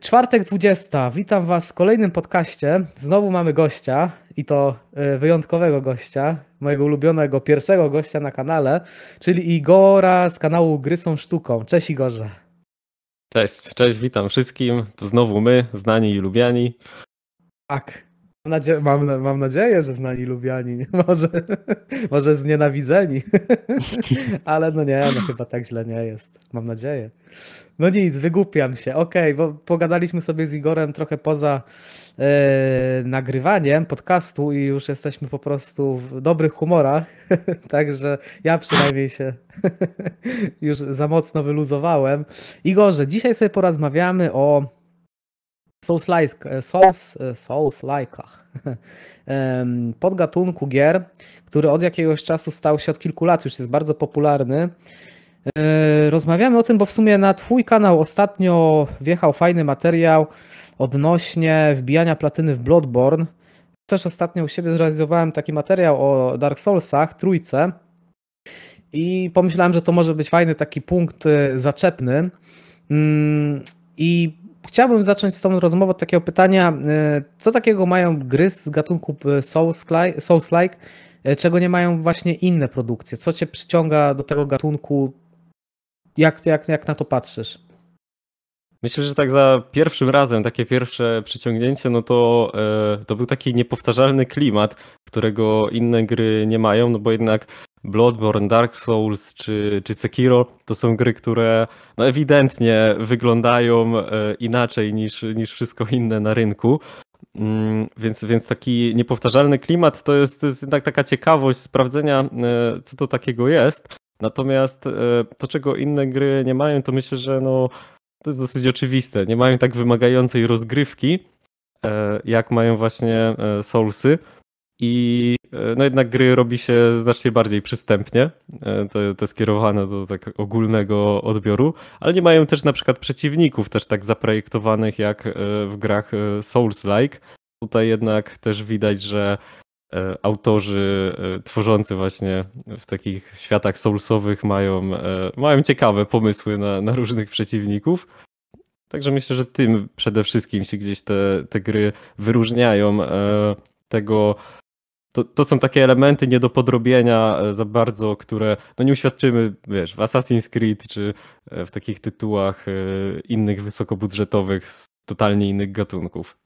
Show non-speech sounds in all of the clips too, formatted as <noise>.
Czwartek 20. Witam Was w kolejnym podcaście. Znowu mamy gościa i to e, wyjątkowego gościa, mojego ulubionego pierwszego gościa na kanale, czyli Igora z kanału Gry są sztuką. Cześć Igorze. Cześć, cześć, witam wszystkim. To znowu my, znani i lubiani. Tak. Mam, mam, nadzieję, że znani lubiani, <laughs> może, może znienawidzeni, <laughs> ale no nie, no chyba tak źle nie jest, mam nadzieję. No nic, wygłupiam się, okej, okay, bo pogadaliśmy sobie z Igorem trochę poza e, nagrywaniem podcastu i już jesteśmy po prostu w dobrych humorach, <laughs> także ja przynajmniej się już za mocno wyluzowałem. Igorze, dzisiaj sobie porozmawiamy o Souls-like, e, Souls, e, Souls-like'ach. <laughs> Podgatunku gier, który od jakiegoś czasu stał się, od kilku lat już jest bardzo popularny. E, rozmawiamy o tym, bo w sumie na Twój kanał ostatnio wjechał fajny materiał odnośnie wbijania platyny w Bloodborne. Też ostatnio u siebie zrealizowałem taki materiał o Dark Soulsach, trójce. I pomyślałem, że to może być fajny taki punkt zaczepny. Mm, I Chciałbym zacząć z tą rozmową od takiego pytania, e, co takiego mają gry z gatunku e, Souls-like, e, czego nie mają właśnie inne produkcje? Co cię przyciąga do tego gatunku? Jak, jak, jak na to patrzysz? Myślę, że tak za pierwszym razem, takie pierwsze przyciągnięcie, no to, to był taki niepowtarzalny klimat, którego inne gry nie mają, no bo jednak Bloodborne, Dark Souls czy, czy Sekiro to są gry, które no ewidentnie wyglądają e, inaczej niż, niż wszystko inne na rynku. Mm, więc, więc taki niepowtarzalny klimat to jest, to jest jednak taka ciekawość sprawdzenia, e, co to takiego jest. Natomiast e, to, czego inne gry nie mają, to myślę, że no, to jest dosyć oczywiste. Nie mają tak wymagającej rozgrywki, jak mają właśnie Soulsy. I no jednak gry robi się znacznie bardziej przystępnie, e, to, to skierowane do tak ogólnego odbioru, ale nie mają też na przykład przeciwników też tak zaprojektowanych jak e, w grach Souls-like. Tutaj jednak też widać, że autorzy tworzący właśnie w takich światach soulsowych mają, mają ciekawe pomysły na, na różnych przeciwników. Także myślę, że tym przede wszystkim się gdzieś te, te gry wyróżniają tego to, to są takie elementy nie do podrobienia e, za bardzo, które no nie uświadczymy, wiesz, w Assassin's Creed czy e, w takich tytułach e, innych wysokobudżetowych z totalnie innych gatunków.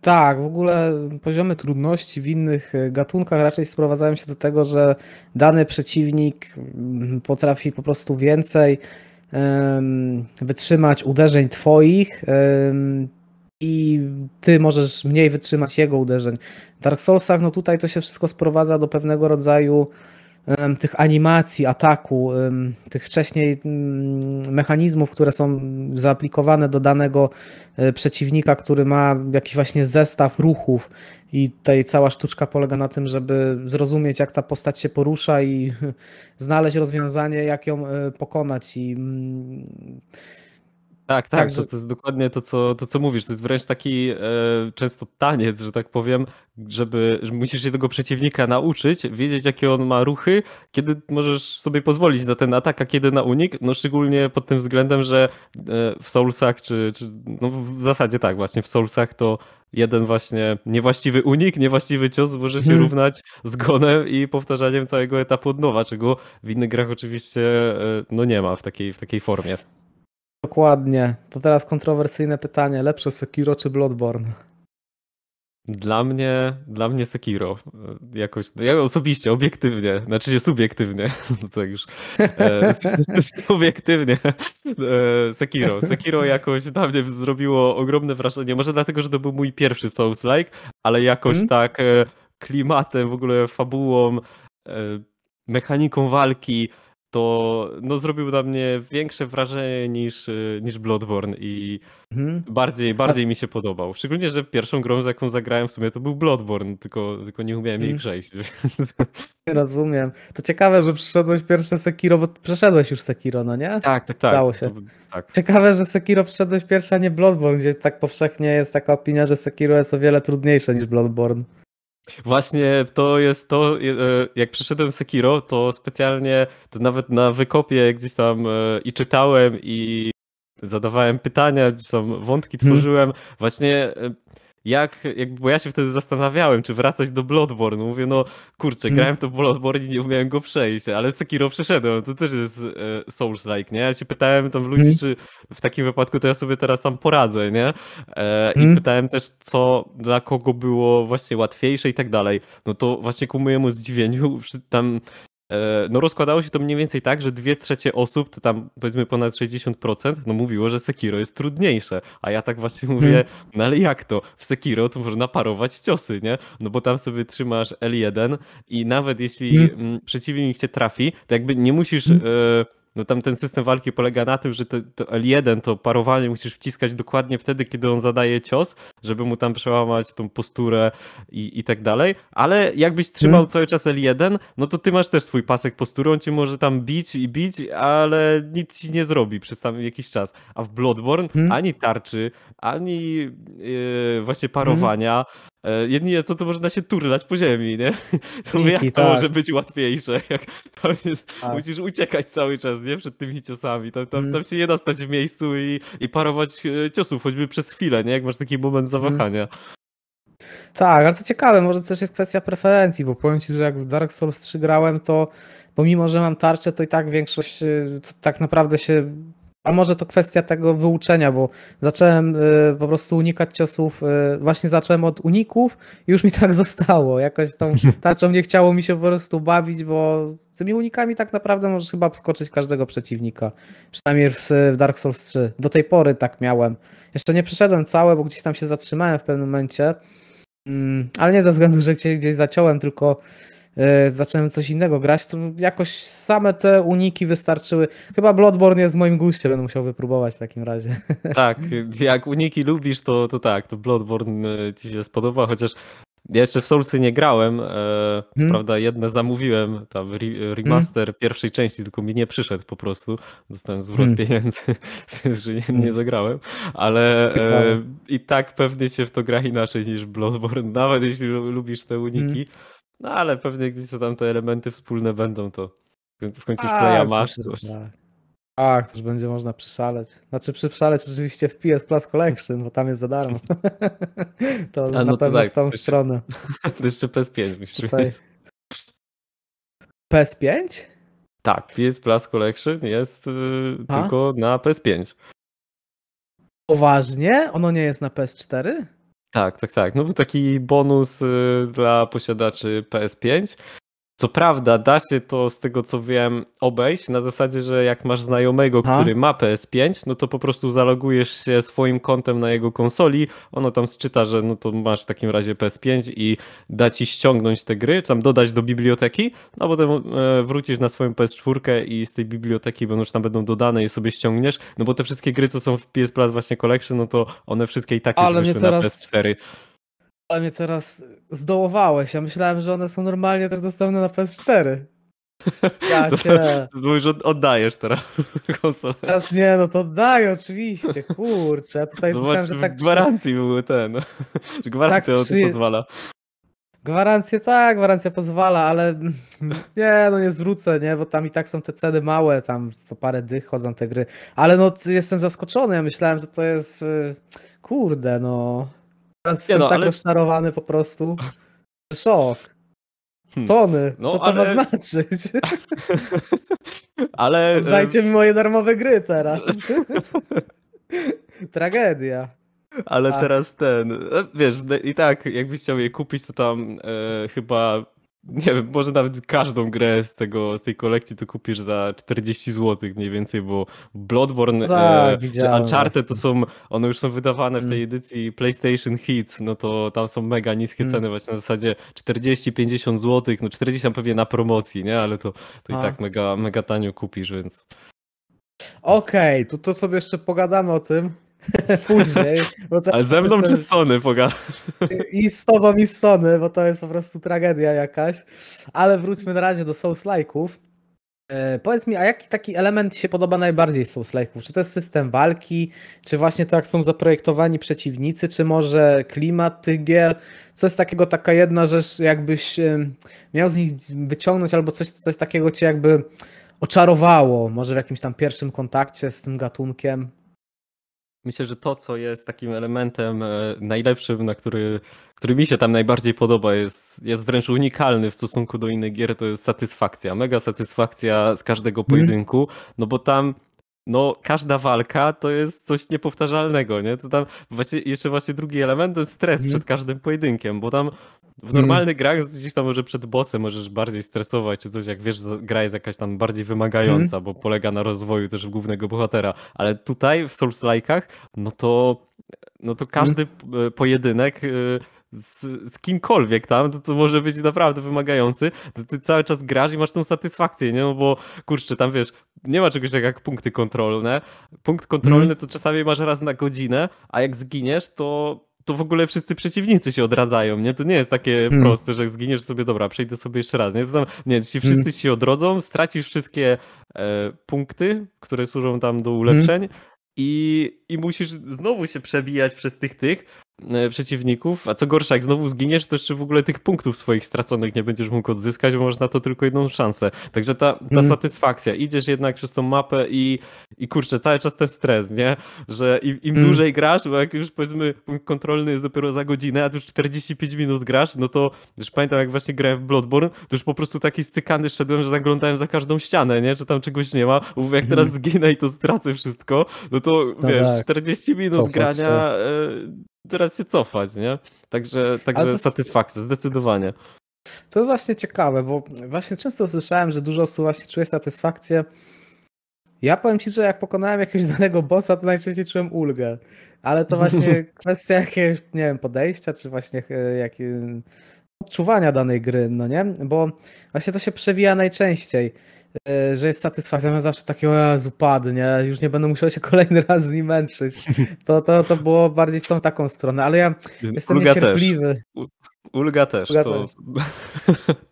Tak, w ogóle poziomy trudności w innych gatunkach raczej sprowadzają się do tego, że dany przeciwnik mm, potrafi po prostu więcej wytrzymać uderzeń twoich i ty możesz mniej wytrzymać jego uderzeń. W Dark Soulsach, no tutaj to się wszystko sprowadza do pewnego rodzaju um, tych animacji, ataku, um, tych wcześniej um, mechanizmów, które są zaaplikowane do danego um, przeciwnika, który ma jakiś właśnie zestaw ruchów i tutaj cała sztuczka polega na tym, żeby zrozumieć jak ta postać się porusza i <laughs> znaleźć rozwiązanie, jak ją e, pokonać i tak, tak, to, to jest dokładnie to co, to, co mówisz. To jest wręcz taki e, często taniec, że tak powiem, żeby że musisz się tego przeciwnika nauczyć, wiedzieć, jakie on ma ruchy, kiedy możesz sobie pozwolić na ten atak, a kiedy na unik. No szczególnie pod tym względem, że e, w Soulsach, czy, czy no w zasadzie tak, właśnie w Soulsach to jeden właśnie niewłaściwy unik, niewłaściwy cios może się hmm. równać zgonem i powtarzaniem całego etapu od nowa, czego w innych grach oczywiście e, no nie ma w takiej, w takiej formie. Dokładnie. To teraz kontrowersyjne pytanie. Lepsze Sekiro czy Bloodborne? Dla mnie, dla mnie Sekiro. Jakoś, ja osobiście, obiektywnie, znaczy subiektywnie, <laughs> no tak już, e, <laughs> subiektywnie e, Sekiro. Sekiro jakoś na mnie zrobiło ogromne wrażenie, może dlatego, że to był mój pierwszy Souls-like, ale jakoś hmm? tak e, klimatem, w ogóle fabułą, e, mechaniką walki, to no, zrobił na mnie większe wrażenie niż, y, niż Bloodborne i mhm. bardziej, bardziej mi się podobał. Szczególnie, że pierwszą grą, jaką zagrałem w sumie to był Bloodborne, tylko, tylko nie umiałem jej mhm. przejść. <laughs> Rozumiem. To ciekawe, że przeszedłeś pierwsze Sekiro, bo przeszedłeś już Sekiro, no nie? Tak, tak, tak. Dało się. To, tak. Ciekawe, że Sekiro przeszedłeś pierwsze, a nie Bloodborne, gdzie tak powszechnie jest taka opinia, że Sekiro jest o wiele trudniejsze niż Bloodborne. Właśnie to jest to, e, jak przeszedłem Sekiro, to specjalnie, to nawet na wykopie gdzieś tam e, i czytałem i zadawałem pytania, gdzieś tam wątki Mhm. tworzyłem. Właśnie jak, jakby, bo ja się wtedy zastanawiałem, czy wracać do Bloodborne. Mówię, no kurczę, Mhm. grałem w to Bloodborne i nie umiałem go przejść, ale Sekiro przeszedłem, to też jest e, Souls-like, nie? Ja się pytałem tam ludzi, Mhm. czy w takim wypadku to ja sobie teraz tam poradzę, nie? E, I Mhm. pytałem też, co dla kogo było właśnie łatwiejsze i tak dalej. No to właśnie ku mojemu zdziwieniu, tam no rozkładało się to mniej więcej tak, że dwie trzecie osób, to tam powiedzmy ponad 60%, no mówiło, że Sekiro jest trudniejsze, a ja tak właśnie mówię, Mhm. no ale jak to? W Sekiro to można parować ciosy, nie? No bo tam sobie trzymasz L1 i nawet jeśli Mhm. mm, przeciwnik cię trafi, to jakby nie musisz... Mhm. E, no tam ten system walki polega na tym, że to, to L1, to parowanie musisz wciskać dokładnie wtedy, kiedy on zadaje cios, żeby mu tam przełamać tą posturę i, i tak dalej, ale jakbyś trzymał Mhm. cały czas L1, no to ty masz też swój pasek postury, on cię może tam bić i bić, ale nic ci nie zrobi przez tam jakiś czas. A w Bloodborne Mhm. ani tarczy, ani yy, właśnie parowania, e, jedynie co to można się turlać po ziemi, nie? <laughs> To jak to tak. może być łatwiejsze, jak jest, Tak. musisz uciekać cały czas, nie? Przed tymi ciosami. Tam, tam, Mm. tam się nie da stać w miejscu i, i parować e, ciosów, choćby przez chwilę, nie? Jak masz taki moment zawahania. Tak, ale to ciekawe, może też jest kwestia preferencji, bo powiem Ci, że jak w Dark Souls 3 grałem, to pomimo, że mam tarczę, to i tak większość to tak naprawdę się... A może to kwestia tego wyuczenia, bo zacząłem y, po prostu unikać ciosów, y, właśnie zacząłem od uników i już mi tak <laughs> zostało. Jakoś tą tarczą nie chciało mi się po prostu bawić, bo z tymi unikami tak naprawdę możesz chyba obskoczyć każdego przeciwnika. Przynajmniej w, w Dark Souls 3. Do tej pory tak miałem. Jeszcze nie przeszedłem całe, bo gdzieś tam się zatrzymałem w pewnym momencie. Mm, ale nie ze względu, że cię gdzieś zaciąłem, tylko zacząłem coś innego grać, to jakoś same te uniki wystarczyły. Chyba Bloodborne jest w moim guście, będę musiał wypróbować w takim razie. <laughs> Tak, jak uniki lubisz, to, to tak, to Bloodborne e, ci się spodoba, chociaż ja jeszcze w Soulsy nie grałem, e, Hmm. prawda jedne zamówiłem, tam re, remaster pierwszej części, tylko mi nie przyszedł po prostu, dostałem zwrot Hmm. pieniędzy, <laughs> że nie, nie Hmm. zagrałem, ale e, i tak pewnie się w to gra inaczej niż Bloodborne, <laughs> nawet jeśli lu- lubisz te uniki, no ale pewnie gdzieś tam te elementy wspólne będą, to w końcu- już playa masz, to... tak. Tak, też będzie można przyszaleć. Znaczy przyszaleć oczywiście w PS Plus Collection, bo tam jest za darmo. <laughs> to A, na no to pewno tak, w tą jeszcze- stronę. <laughs> to jeszcze PS5 musisz Tutaj. mieć. PS5? Tak, PS Plus Collection jest y, A? tylko na PS5. Poważnie? Ono nie jest na PS4? Tak, tak, tak. No był taki bonus y, dla posiadaczy PS5. Co prawda, da się to z tego co wiem obejść na zasadzie, że jak masz znajomego, Aha. który ma PS5, no to po prostu zalogujesz się swoim kontem na jego konsoli, ono tam sczyta, że no to masz w takim razie PS5 i da ci ściągnąć te gry, czy tam dodać do biblioteki, no a potem e, wrócisz na swoją PS4 i z tej biblioteki będą już tam będą dodane i sobie ściągniesz, no bo te wszystkie gry, co są w PS Plus właśnie Collection, no to one wszystkie i tak już Ale mnie wyszły na teraz- PS4. Ale mnie teraz zdołowałeś. Ja myślałem, że one są normalnie też dostępne na PS4. <laughs> Ja cię. Od- oddajesz teraz <laughs> konsolę. Teraz nie, no to daj oczywiście, kurczę. Ja tutaj Zobacz, myślałem, że tak gwarancji były ten. Że gwarancja Tak przy- pozwala. Gwarancję tak, gwarancja pozwala, ale nie, no nie zwrócę, nie, bo tam i tak są te ceny małe, tam po parę dych chodzą te gry. Ale no jestem zaskoczony, ja myślałem, że to jest y, kurde, no. Teraz jestem no, tak ale- rozczarowany po prostu. <laughs> Szok. Hmm. Tony, No, co to ale- ma znaczyć? <laughs> Ale. <laughs> Dajcie mi moje darmowe gry teraz. Tragedia. Ale teraz ten. e, Wiesz, i tak, jakbyś chciał je kupić, to tam e, chyba. Nie wiem, może nawet każdą grę z, tego, z tej kolekcji to kupisz za 40 zł mniej więcej, bo Bloodborne Tak, e, czy Uncharted to są, one już są wydawane w tej Mm. edycji PlayStation Hits, no to tam są mega niskie Mm. ceny właśnie na zasadzie 40-50 zł, no 40 tam pewnie na promocji, nie? Ale to, to i A. tak mega, mega tanio kupisz, więc... Okej, to, to sobie jeszcze pogadamy o tym <laughs> później. Ale ze mną czy z Sony poga? I z tobą i z Sony, bo to jest po prostu tragedia jakaś. Ale wróćmy na razie do Souls-like'ów. E, powiedz mi, a jaki taki element ci się podoba najbardziej z Souls-like'ów? Czy to jest system walki, czy właśnie to jak są zaprojektowani przeciwnicy, czy może klimat tych gier? Co jest takiego, taka jedna rzecz, jakbyś em, miał z nich wyciągnąć, albo coś, coś takiego cię jakby oczarowało, może w jakimś tam pierwszym kontakcie z tym gatunkiem? Myślę, że to, co jest takim elementem e, najlepszym, na który, który mi się tam najbardziej podoba, jest, jest wręcz unikalny w stosunku do innych gier, to jest satysfakcja. Mega satysfakcja z każdego Mhm. pojedynku, no bo tam no każda walka to jest coś niepowtarzalnego, nie? To tam właśnie, jeszcze właśnie drugi element to jest stres Mhm. przed każdym pojedynkiem, bo tam w normalnych grach gdzieś tam może przed bossem możesz bardziej stresować, czy coś, jak wiesz, gra jest jakaś tam bardziej wymagająca, Mhm. bo polega na rozwoju też głównego bohatera, ale tutaj w Souls-like'ach, no to no to każdy p- pojedynek y, z, z kimkolwiek tam, to, to może być naprawdę wymagający. To ty cały czas grasz i masz tą satysfakcję, nie? No bo kurczę, tam wiesz, nie ma czegoś takiego jak punkty kontrolne. Punkt kontrolny Mhm. to czasami masz raz na godzinę, a jak zginiesz, to to w ogóle wszyscy przeciwnicy się odradzają, nie? To nie jest takie Mhm. proste, że zginiesz sobie, dobra, przejdę sobie jeszcze raz, nie? To tam, nie, ci wszyscy Mhm. się odrodzą, stracisz wszystkie e, punkty, które służą tam do ulepszeń i, i musisz znowu się przebijać przez tych tych przeciwników, a co gorsza, jak znowu zginiesz, to jeszcze w ogóle tych punktów swoich straconych nie będziesz mógł odzyskać, bo masz na to tylko jedną szansę. Także ta, ta Mhm. satysfakcja, idziesz jednak przez tą mapę i, i kurczę, cały czas ten stres, nie? Że im, im Mhm. dłużej grasz, bo jak już powiedzmy punkt kontrolny jest dopiero za godzinę, a tu już 45 minut grasz, no to już pamiętam jak właśnie grałem w Bloodborne, to już po prostu taki stykany szedłem, że zaglądałem za każdą ścianę, nie? Czy tam czegoś nie ma, bo jak teraz Mhm. zginę i to stracę wszystko, no to No wiesz, tak. 40 minut Cofać grania, e, teraz się cofać, nie? Także, także to satysfakcja, zdecydowanie. To właśnie ciekawe, bo właśnie często słyszałem, że dużo osób właśnie czuje satysfakcję. Ja powiem ci, że jak pokonałem jakiegoś <laughs> danego bossa, to najczęściej czułem ulgę. Ale to właśnie <laughs> kwestia jakiegoś, nie wiem, podejścia, czy właśnie e, jak, e, odczuwania danej gry, no nie? Bo właśnie to się przewija najczęściej, że jest satysfakcja. Ja zawsze takie, o Jezu, padnie, już nie będę musiał się <laughs> kolejny raz z nim męczyć. To, to, to było bardziej w tą taką stronę, ale ja jestem Ulga też. niecierpliwy. Ulga też. Ulga to... też. <laughs>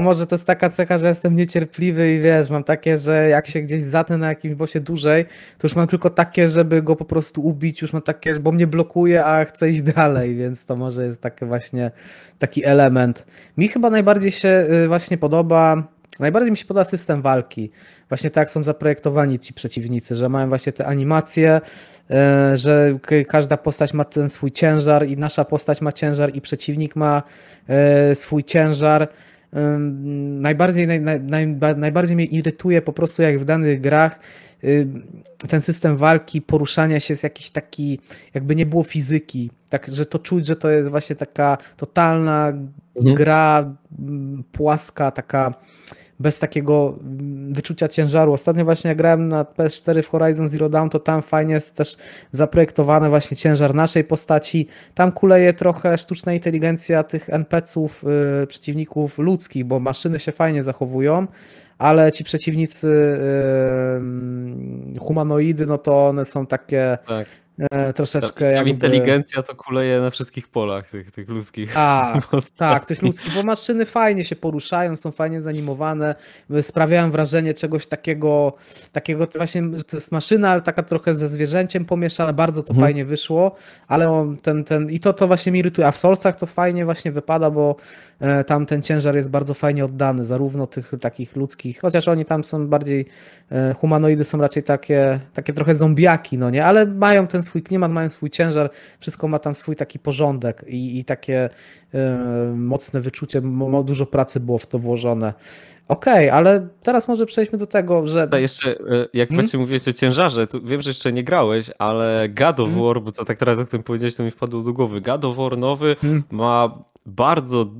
Może to jest taka cecha, że jestem niecierpliwy i wiesz, mam takie, że jak się gdzieś zatnę na jakimś bosie dłużej, to już mam tylko takie, żeby go po prostu ubić, już mam takie, bo mnie blokuje, a chcę iść dalej, więc to może jest taki właśnie taki element. Mi chyba najbardziej się y, właśnie podoba, najbardziej mi się podoba system walki. Właśnie tak są zaprojektowani ci przeciwnicy, że mają właśnie te animacje, y, że każda postać ma ten swój ciężar i nasza postać ma ciężar i przeciwnik ma y, swój ciężar. Najbardziej, naj, naj, naj, najbardziej mnie irytuje po prostu jak w danych grach ym, ten system walki, poruszania się jest jakiś taki, jakby nie było fizyki, tak, że to czuć, że to jest właśnie taka totalna Mhm. gra płaska, taka bez takiego mm, wyczucia ciężaru. Ostatnio właśnie jak grałem na PS4 w Horizon Zero Dawn, to tam fajnie jest też zaprojektowane właśnie ciężar naszej postaci. Tam kuleje trochę sztuczna inteligencja tych NPC-ów, yy, przeciwników ludzkich, bo maszyny się fajnie zachowują, ale ci przeciwnicy yy, humanoidy, no to one są takie Tak. E, troszeczkę Tam jakby... inteligencja to kuleje na wszystkich polach tych, tych ludzkich <laughs> postaci. tak, tych ludzkich, bo maszyny fajnie się poruszają, są fajnie zanimowane, sprawiają wrażenie czegoś takiego, takiego właśnie, że to jest maszyna, ale taka trochę ze zwierzęciem pomieszana, bardzo to Mhm. fajnie wyszło, ale on, ten, ten, i to, to właśnie mnie irytuje, a w Solcach to fajnie właśnie wypada, bo e, tam ten ciężar jest bardzo fajnie oddany, zarówno tych takich ludzkich, chociaż oni tam są bardziej, e, humanoidy są raczej takie, takie trochę zombiaki, no nie, ale mają ten swój klimat, mają swój ciężar, wszystko ma tam swój taki porządek i, i takie e, mocne wyczucie, mo, dużo pracy było w to włożone. Okej, ale teraz może przejdźmy do tego, że... Jeszcze, e, jak Hmm? właśnie mówiłeś o ciężarze, to wiem, że jeszcze nie grałeś, ale God of Hmm? War, bo co tak teraz o tym powiedziałeś, to mi wpadło do głowy. God of War nowy Hmm? ma bardzo,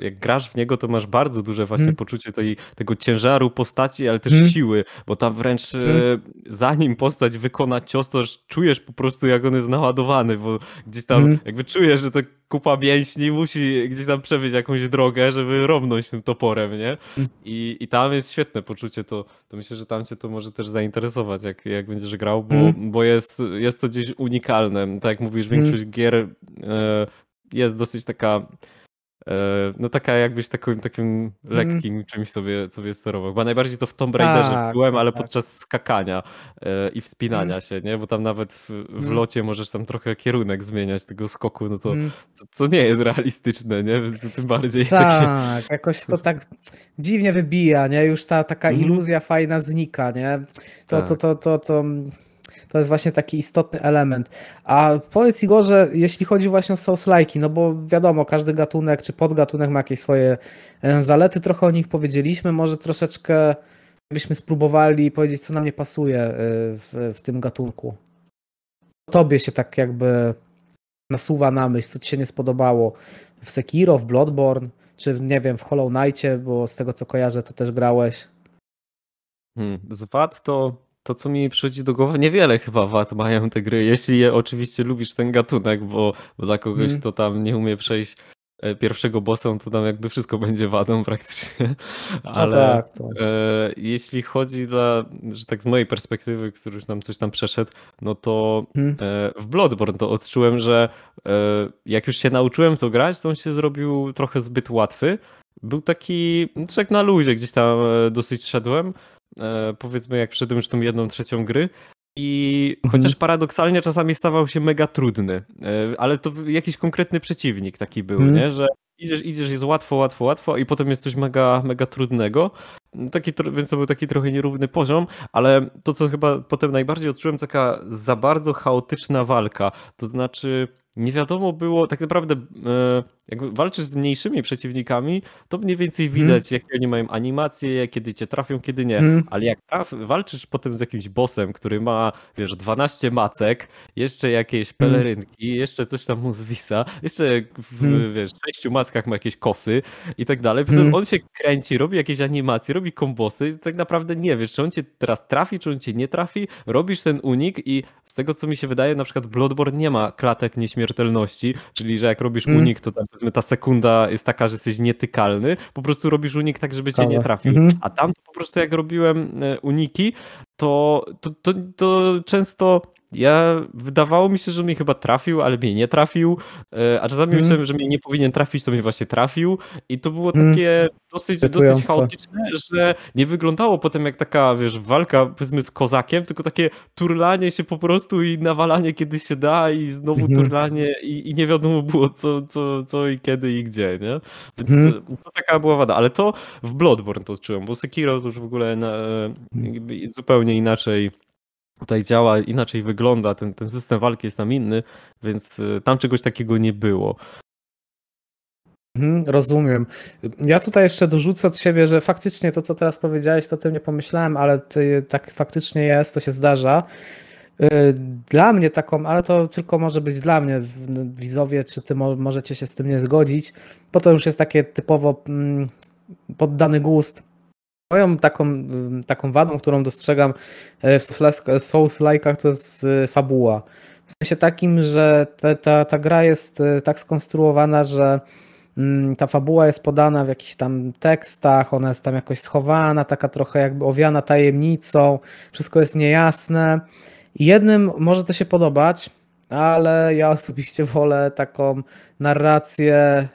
e, jak grasz w niego, to masz bardzo duże właśnie Hmm? poczucie tej, tego ciężaru postaci, ale też Hmm? siły, bo tam wręcz e, Hmm? zanim postać wykona cios, to czujesz po prostu, jak on jest naładowany, bo gdzieś tam jakby czujesz, że to kupa mięśni musi gdzieś tam przebyć jakąś drogę, żeby równość tym toporem, nie? I, I tam jest świetne poczucie, to, to myślę, że tam cię to może też zainteresować, jak, jak będziesz grał, bo, bo jest, jest to gdzieś unikalne. Tak jak mówisz, większość gier e, jest dosyć taka, e, no taka jakbyś takim, takim Hmm? lekkim czymś sobie, sobie sterował. Chyba najbardziej to w Tomb Raiderze Tak, byłem, ale tak. podczas skakania e, i wspinania Hmm? się, nie? Bo tam nawet w, w Hmm? locie możesz tam trochę kierunek zmieniać tego skoku, no to co, co nie jest realistyczne, nie? To tym bardziej <laughs> takie... Tak, jakoś to tak dziwnie wybija, nie? Już ta taka Mhm. iluzja fajna znika, nie? To, to, Tak. to, to, to, to jest właśnie taki istotny element. A powiedz Igorze, jeśli chodzi właśnie o Souls-like'i, no bo wiadomo, każdy gatunek czy podgatunek ma jakieś swoje e, zalety, trochę o nich powiedzieliśmy, może troszeczkę byśmy spróbowali powiedzieć, co nam nie pasuje e, w, w tym gatunku. Tobie się tak jakby nasuwa na myśl, co ci się nie spodobało w Sekiro, w Bloodborne, czy nie wiem, w Hollow Knightie, bo z tego co kojarzę, to też grałeś. Hmm, z wad to, to, co mi przychodzi do głowy, niewiele chyba wad mają te gry, jeśli je oczywiście lubisz ten gatunek, bo, bo dla kogoś, Hmm. kto tam nie umie przejść e, pierwszego bossa, to tam jakby wszystko będzie wadą <laughs> praktycznie. No Ale tak, to. e, jeśli chodzi dla, że tak z mojej perspektywy, który już tam coś tam przeszedł, no to Hmm. e, w Bloodborne to odczułem, że e, jak już się nauczyłem to grać, to on się zrobił trochę zbyt łatwy. Był taki, znaczy jak na luzie gdzieś tam e, dosyć szedłem, powiedzmy jak wszedłem już tą jedną trzecią gry i Mhm. chociaż paradoksalnie czasami stawał się mega trudny, e, ale to jakiś konkretny przeciwnik taki był, Mhm. nie? Że idziesz, idziesz, jest łatwo, łatwo, łatwo i potem jest coś mega, mega trudnego. Taki, więc to był taki trochę nierówny poziom, ale to, co chyba potem najbardziej odczułem, taka za bardzo chaotyczna walka. To znaczy, nie wiadomo było, tak naprawdę, e, jak walczysz z mniejszymi przeciwnikami, to mniej więcej Mhm. widać, jakie oni mają animacje, kiedy cię trafią, kiedy nie. Mhm. Ale jak traf, walczysz potem z jakimś bossem, który ma, wiesz, 12 macek, jeszcze jakieś pelerynki, jeszcze coś tam mu zwisa, jeszcze w, Mhm. wiesz, sześciu mackach ma jakieś kosy i tak dalej. Potem Mhm. on się kręci, robi jakieś animacje, robi kombosy i tak naprawdę nie wiesz, czy on cię teraz trafi, czy on cię nie trafi, robisz ten unik i z tego, co mi się wydaje, na przykład Bloodborne nie ma klatek nieśmiertelności, czyli że jak robisz Mhm. unik, to tam powiedzmy ta sekunda jest taka, że jesteś nietykalny, po prostu robisz unik tak, żeby cię nie trafił. Mhm. A tam po prostu jak robiłem e, uniki, to, to, to, to często ja wydawało mi się, że mnie chyba trafił, ale mnie nie trafił, e, a czasami Mhm. myślałem, że mnie nie powinien trafić, to mnie właśnie trafił i to było Mhm. takie dosyć, dosyć Irytujące. chaotyczne, że nie wyglądało potem jak taka, wiesz, walka powiedzmy z kozakiem, tylko takie turlanie się po prostu i nawalanie kiedy się da i znowu Mhm. turlanie i, i nie wiadomo było co, co, co i kiedy i gdzie, nie? Więc Mhm. e, to taka była wada, ale to w Bloodborne to odczułem, bo Sekiro to już w ogóle na, jakby zupełnie inaczej tutaj działa, inaczej wygląda, ten, ten system walki jest tam inny, więc e, tam czegoś takiego nie było. Mhm, rozumiem. Ja tutaj jeszcze dorzucę od siebie, że faktycznie to, co teraz powiedziałeś, to o tym nie pomyślałem, ale ty, tak faktycznie jest, to się zdarza. Y, Dla mnie taką, ale to tylko może być dla mnie, widzowie, czy ty mo- możecie się z tym nie zgodzić, bo to już jest takie typowo mm, poddany gust. Moją taką, ym, taką wadą, którą dostrzegam e, w Souls- Souls-like'ach, to jest y, fabuła. W sensie takim, że te, ta, ta gra jest y, tak skonstruowana, że Mm, Ta fabuła jest podana w jakichś tam tekstach, ona jest tam jakoś schowana, taka trochę jakby owiana tajemnicą, wszystko jest niejasne. I jednym może to się podobać, ale ja osobiście wolę taką narrację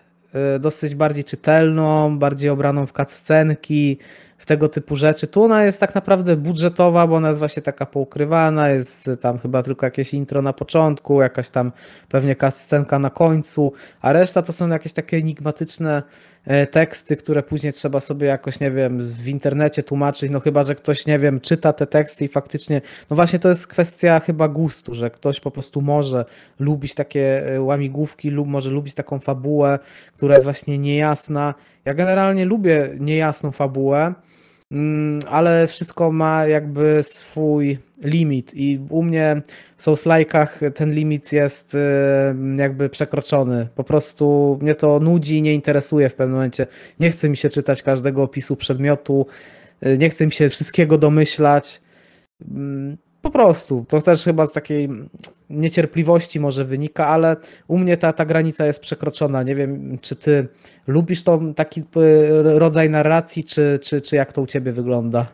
dosyć bardziej czytelną, bardziej obraną w cutscenki, w tego typu rzeczy. Tu ona jest tak naprawdę budżetowa, bo ona jest właśnie taka poukrywana, jest tam chyba tylko jakieś intro na początku, jakaś tam pewnie cutscenka na końcu, a reszta to są jakieś takie enigmatyczne e, teksty, które później trzeba sobie jakoś, nie wiem, w internecie tłumaczyć, no chyba, że ktoś, nie wiem, czyta te teksty i faktycznie, no właśnie to jest kwestia chyba gustu, że ktoś po prostu może lubić takie e, łamigłówki lub może lubić taką fabułę, która jest właśnie niejasna. Ja generalnie lubię niejasną fabułę, ale wszystko ma jakby swój limit i u mnie w Souls-like'ach ten limit jest y, jakby przekroczony. Po prostu mnie to nudzi, nie interesuje w pewnym momencie. Nie chce mi się czytać każdego opisu przedmiotu, y, nie chce mi się wszystkiego domyślać. Po prostu, to też chyba z takiej niecierpliwości może wynika, ale u mnie ta, ta granica jest przekroczona. Nie wiem, czy ty lubisz to, taki rodzaj narracji, czy, czy, czy jak to u ciebie wygląda?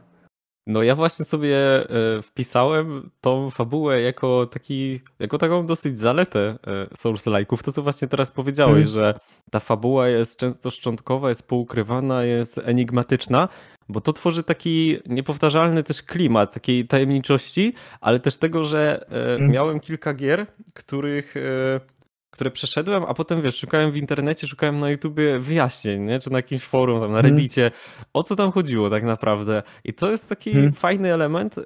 No ja właśnie sobie e, wpisałem tą fabułę jako taki, jako taką dosyć zaletę e, Souls-like'ów. To co właśnie teraz powiedziałeś, Mhm. że ta fabuła jest często szczątkowa, jest poukrywana, jest enigmatyczna, bo to tworzy taki niepowtarzalny też klimat takiej tajemniczości, ale też tego, że e, Mhm. miałem kilka gier, których e, które przeszedłem, a potem wiesz, szukałem w internecie, szukałem na YouTubie wyjaśnień, nie? czy na jakimś forum, tam na Mhm. Reddicie, o co tam chodziło tak naprawdę. I to jest taki Mhm. fajny element, e,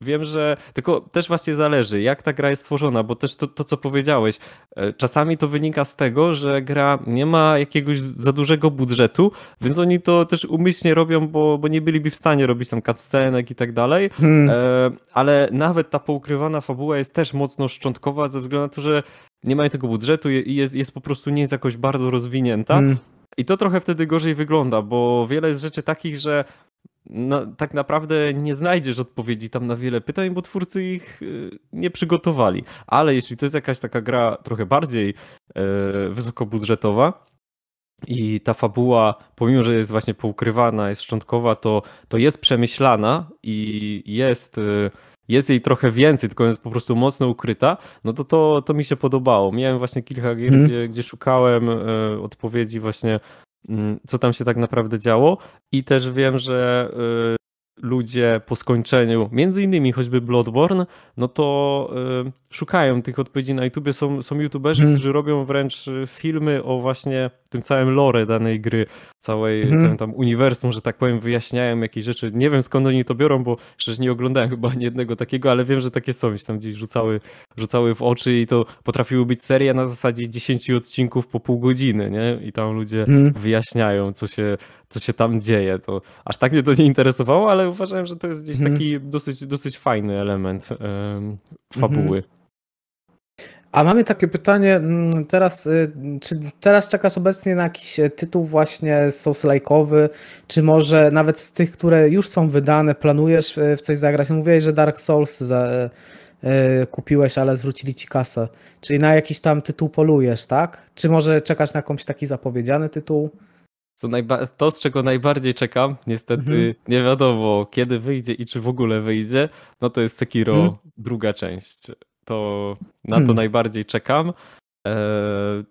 wiem, że tylko też właśnie zależy, jak ta gra jest stworzona, bo też to, to, co powiedziałeś, e, czasami to wynika z tego, że gra nie ma jakiegoś za dużego budżetu, więc oni to też umyślnie robią, bo, bo nie byliby w stanie robić tam cutscenek i tak dalej, Hmm. e, ale nawet ta poukrywana fabuła jest też mocno szczątkowa ze względu na to, że nie mają tego budżetu i jest, jest po prostu nie jest jakoś bardzo rozwinięta. Hmm. I to trochę wtedy gorzej wygląda, bo wiele jest rzeczy takich, że no, tak naprawdę nie znajdziesz odpowiedzi tam na wiele pytań, bo twórcy ich y, nie przygotowali. Ale jeśli to jest jakaś taka gra trochę bardziej e, wysokobudżetowa i ta fabuła, pomimo że jest właśnie poukrywana, jest szczątkowa, to, to jest przemyślana i jest, y, jest jej trochę więcej, tylko jest po prostu mocno ukryta, no to to, to mi się podobało. Miałem właśnie kilka gier, Mhm. gdzie, gdzie szukałem e, odpowiedzi właśnie mm, co tam się tak naprawdę działo. I też wiem, że y, ludzie po skończeniu, między innymi choćby Bloodborne, no to y, szukają tych odpowiedzi na YouTubie. Są, są YouTuberzy, Mhm. którzy robią wręcz y, filmy o właśnie tym całym lore danej gry, całej, Mhm. całym tam uniwersum, że tak powiem, wyjaśniają jakieś rzeczy. Nie wiem skąd oni to biorą, bo szczerze nie oglądałem chyba ani jednego takiego, ale wiem, że takie są, tam gdzieś rzucały, rzucały w oczy i to potrafiły być seria na zasadzie 10 odcinków po pół godziny, nie? I tam ludzie Hmm. wyjaśniają, co się, co się tam dzieje. To aż tak mnie to nie interesowało, ale uważałem, że to jest gdzieś Mhm. taki dosyć, dosyć fajny element em, fabuły. A mamy takie pytanie, mm, teraz, y, czy teraz czekasz obecnie na jakiś e, tytuł właśnie Souls-like'owy, czy może nawet z tych, które już są wydane, planujesz e, w coś zagrać? No Mówiłeś, że Dark Souls za, e, kupiłeś, ale zwrócili ci kasę. Czyli na jakiś tam tytuł polujesz, tak? Czy może czekasz na jakąś taki zapowiedziany tytuł? Co najba- to, z czego najbardziej czekam, niestety Mhm. nie wiadomo kiedy wyjdzie i czy w ogóle wyjdzie, no to jest Sekiro Mhm. druga część. To na to Hmm. najbardziej czekam. E,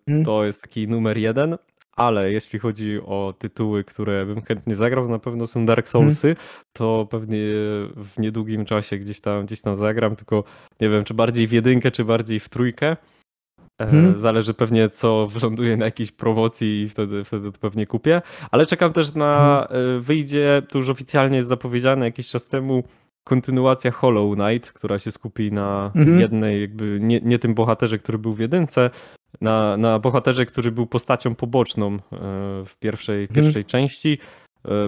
Mhm. to jest taki numer jeden. Ale jeśli chodzi o tytuły, które bym chętnie zagrał, na pewno są Dark Soulsy, to pewnie w niedługim czasie gdzieś tam, gdzieś tam zagram, tylko nie wiem, czy bardziej w jedynkę, czy bardziej w trójkę. Mhm. Zależy pewnie, co wyląduje na jakiejś promocji i wtedy, wtedy to pewnie kupię. Ale czekam też na, e, wyjdzie, to już oficjalnie jest zapowiedziane jakiś czas temu, kontynuacja Hollow Knight, która się skupi na Mhm. jednej, jakby nie, nie tym bohaterze, który był w jedynce, na, na bohaterze, który był postacią poboczną e, w pierwszej, Mhm. pierwszej części.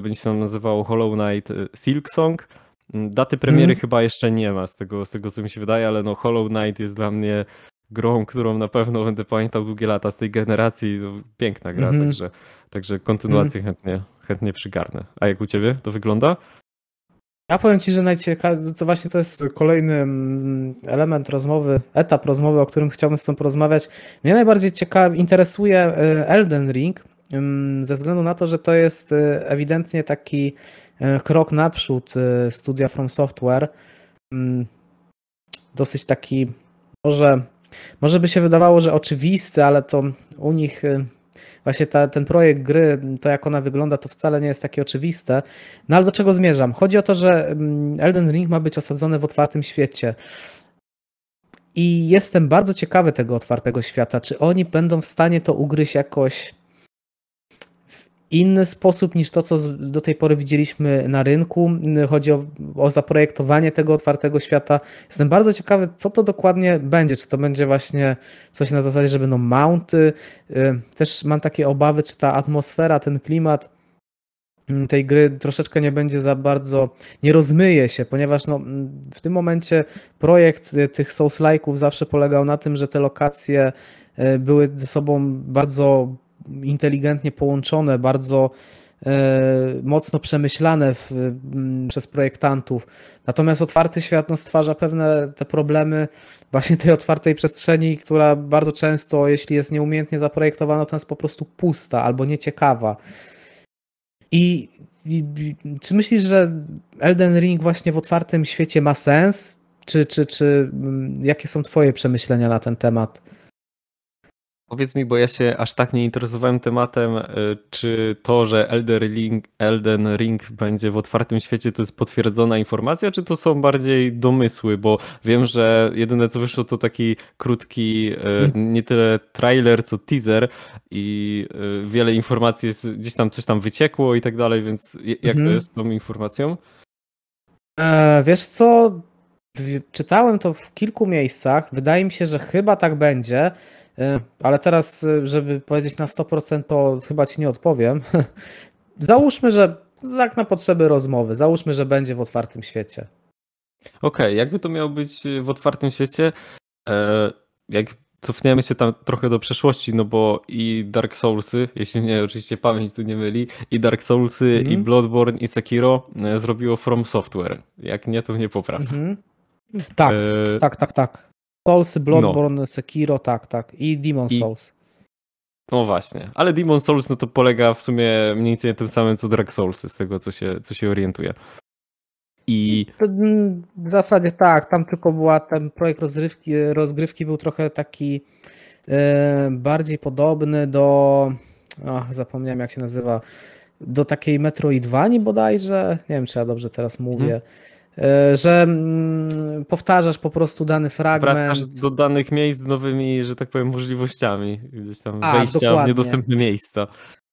Będzie się nazywało Hollow Knight e, Silk Song. Mm, Daty premiery Mhm. chyba jeszcze nie ma, z tego, z tego co mi się wydaje, ale no Hollow Knight jest dla mnie grą, którą na pewno będę pamiętał długie lata z tej generacji. No, piękna gra, Mhm. także, także kontynuację chętnie, chętnie przygarnę. A jak u ciebie to wygląda? Ja powiem Ci, że najciekawsze, to właśnie to jest kolejny mm, element rozmowy, etap rozmowy, o którym chciałbym z Tobą porozmawiać. Mnie najbardziej ciekawi, interesuje e, Elden Ring, ym, ze względu na to, że to jest e, ewidentnie taki e, krok naprzód studia From Software. Ym, Dosyć taki, może, może by się wydawało, że oczywisty, ale to u nich e, właśnie ta, ten projekt gry, to jak ona wygląda, to wcale nie jest takie oczywiste. No ale do czego zmierzam? Chodzi o to, że mm, Elden Ring ma być osadzony w otwartym świecie. I jestem bardzo ciekawy tego otwartego świata. Czy oni będą w stanie to ugryźć jakoś inny sposób niż to, co do tej pory widzieliśmy na rynku? Chodzi o, o zaprojektowanie tego otwartego świata. Jestem bardzo ciekawy, co to dokładnie będzie. Czy to będzie właśnie coś na zasadzie, że będą mounty? Też mam takie obawy, czy ta atmosfera, ten klimat mm, tej gry troszeczkę nie będzie za bardzo, nie rozmyje się, ponieważ no, mm, w tym momencie projekt y, tych Souls-like'ów zawsze polegał na tym, że te lokacje y, były ze sobą bardzo inteligentnie połączone, bardzo e, mocno przemyślane w, mm, przez projektantów. Natomiast otwarty świat no, stwarza pewne te problemy właśnie tej otwartej przestrzeni, która bardzo często, jeśli jest nieumiejętnie zaprojektowana, to jest po prostu pusta albo nieciekawa. I, i czy myślisz, że Elden Ring właśnie w otwartym świecie ma sens? Czy, czy, czy mm, jakie są Twoje przemyślenia na ten temat? Powiedz mi, bo ja się aż tak nie interesowałem tematem, y, czy to, że Elden Ring, Elden Ring będzie w otwartym świecie, to jest potwierdzona informacja, czy to są bardziej domysły, bo wiem, że jedyne co wyszło to taki krótki, y, nie tyle trailer, co teaser i y, wiele informacji jest, gdzieś tam coś tam wyciekło i tak dalej, więc jak to Mhm. jest z tą informacją? E, wiesz co? Czytałem to w kilku miejscach. Wydaje mi się, że chyba tak będzie, e, ale teraz, e, żeby powiedzieć na 100%, to chyba ci nie odpowiem. <laughs> Załóżmy, że tak na potrzeby rozmowy, załóżmy, że będzie w otwartym świecie. Okej, jakby to miało być w otwartym świecie, e, jak cofniemy się tam trochę do przeszłości, no bo i Dark Soulsy, jeśli mnie oczywiście pamięć tu nie myli, i Dark Soulsy, i Mhm. Bloodborne, i Sekiro zrobiło From Software. Jak nie, to mnie popraw. Mhm. Tak, E, tak, tak, tak. Soulsy, Bloodborne, Sekiro, tak, tak. I Demon I- Souls. No właśnie, ale Demon Souls no to polega w sumie mniej więcej na tym samym co Dark Soulsy, z tego co się, co się orientuję. I Mm, W zasadzie tak, tam tylko była ten projekt rozgrywki, rozgrywki był trochę taki e, bardziej podobny do, ach, zapomniałem jak się nazywa, do takiej Metroidvanii bodajże, nie wiem czy ja dobrze teraz mówię, e, że mm, powtarzasz po prostu dany fragment. wracasz do danych miejsc z nowymi, że tak powiem, możliwościami, gdzieś tam Tak, wejścia w dokładnie. niedostępne miejsca.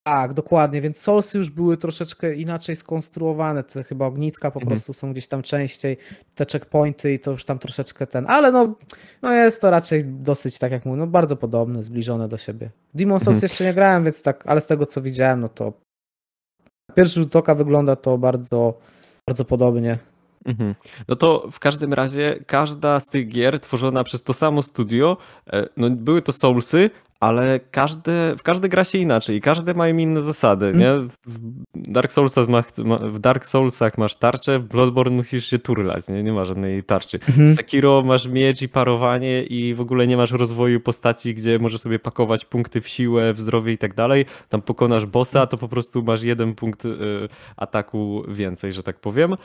Tak, dokładnie, więc Soulsy już były troszeczkę inaczej skonstruowane, te chyba ogniska po Mhm. prostu są gdzieś tam częściej, te checkpointy i to już tam troszeczkę ten, ale no, no jest to raczej dosyć, tak jak mówię, no bardzo podobne, zbliżone do siebie. Demon Souls Mhm. jeszcze nie grałem, więc tak, ale z tego co widziałem, no to pierwszy rzut oka wygląda to bardzo, bardzo podobnie. Mhm. No to w każdym razie każda z tych gier tworzona przez to samo studio, e, no były to Soulsy, ale każde, w każde gra się inaczej i każde mają inne zasady, nie? W Dark Soulsach, ma, w Dark Soulsach masz tarczę, w Bloodborne musisz się turlać, nie? Nie ma żadnej tarczy. W Mhm. Sekiro masz miecz i parowanie i w ogóle nie masz rozwoju postaci, gdzie możesz sobie pakować punkty w siłę, w zdrowie i tak dalej. Tam pokonasz bossa, to po prostu masz jeden punkt y, ataku więcej, że tak powiem.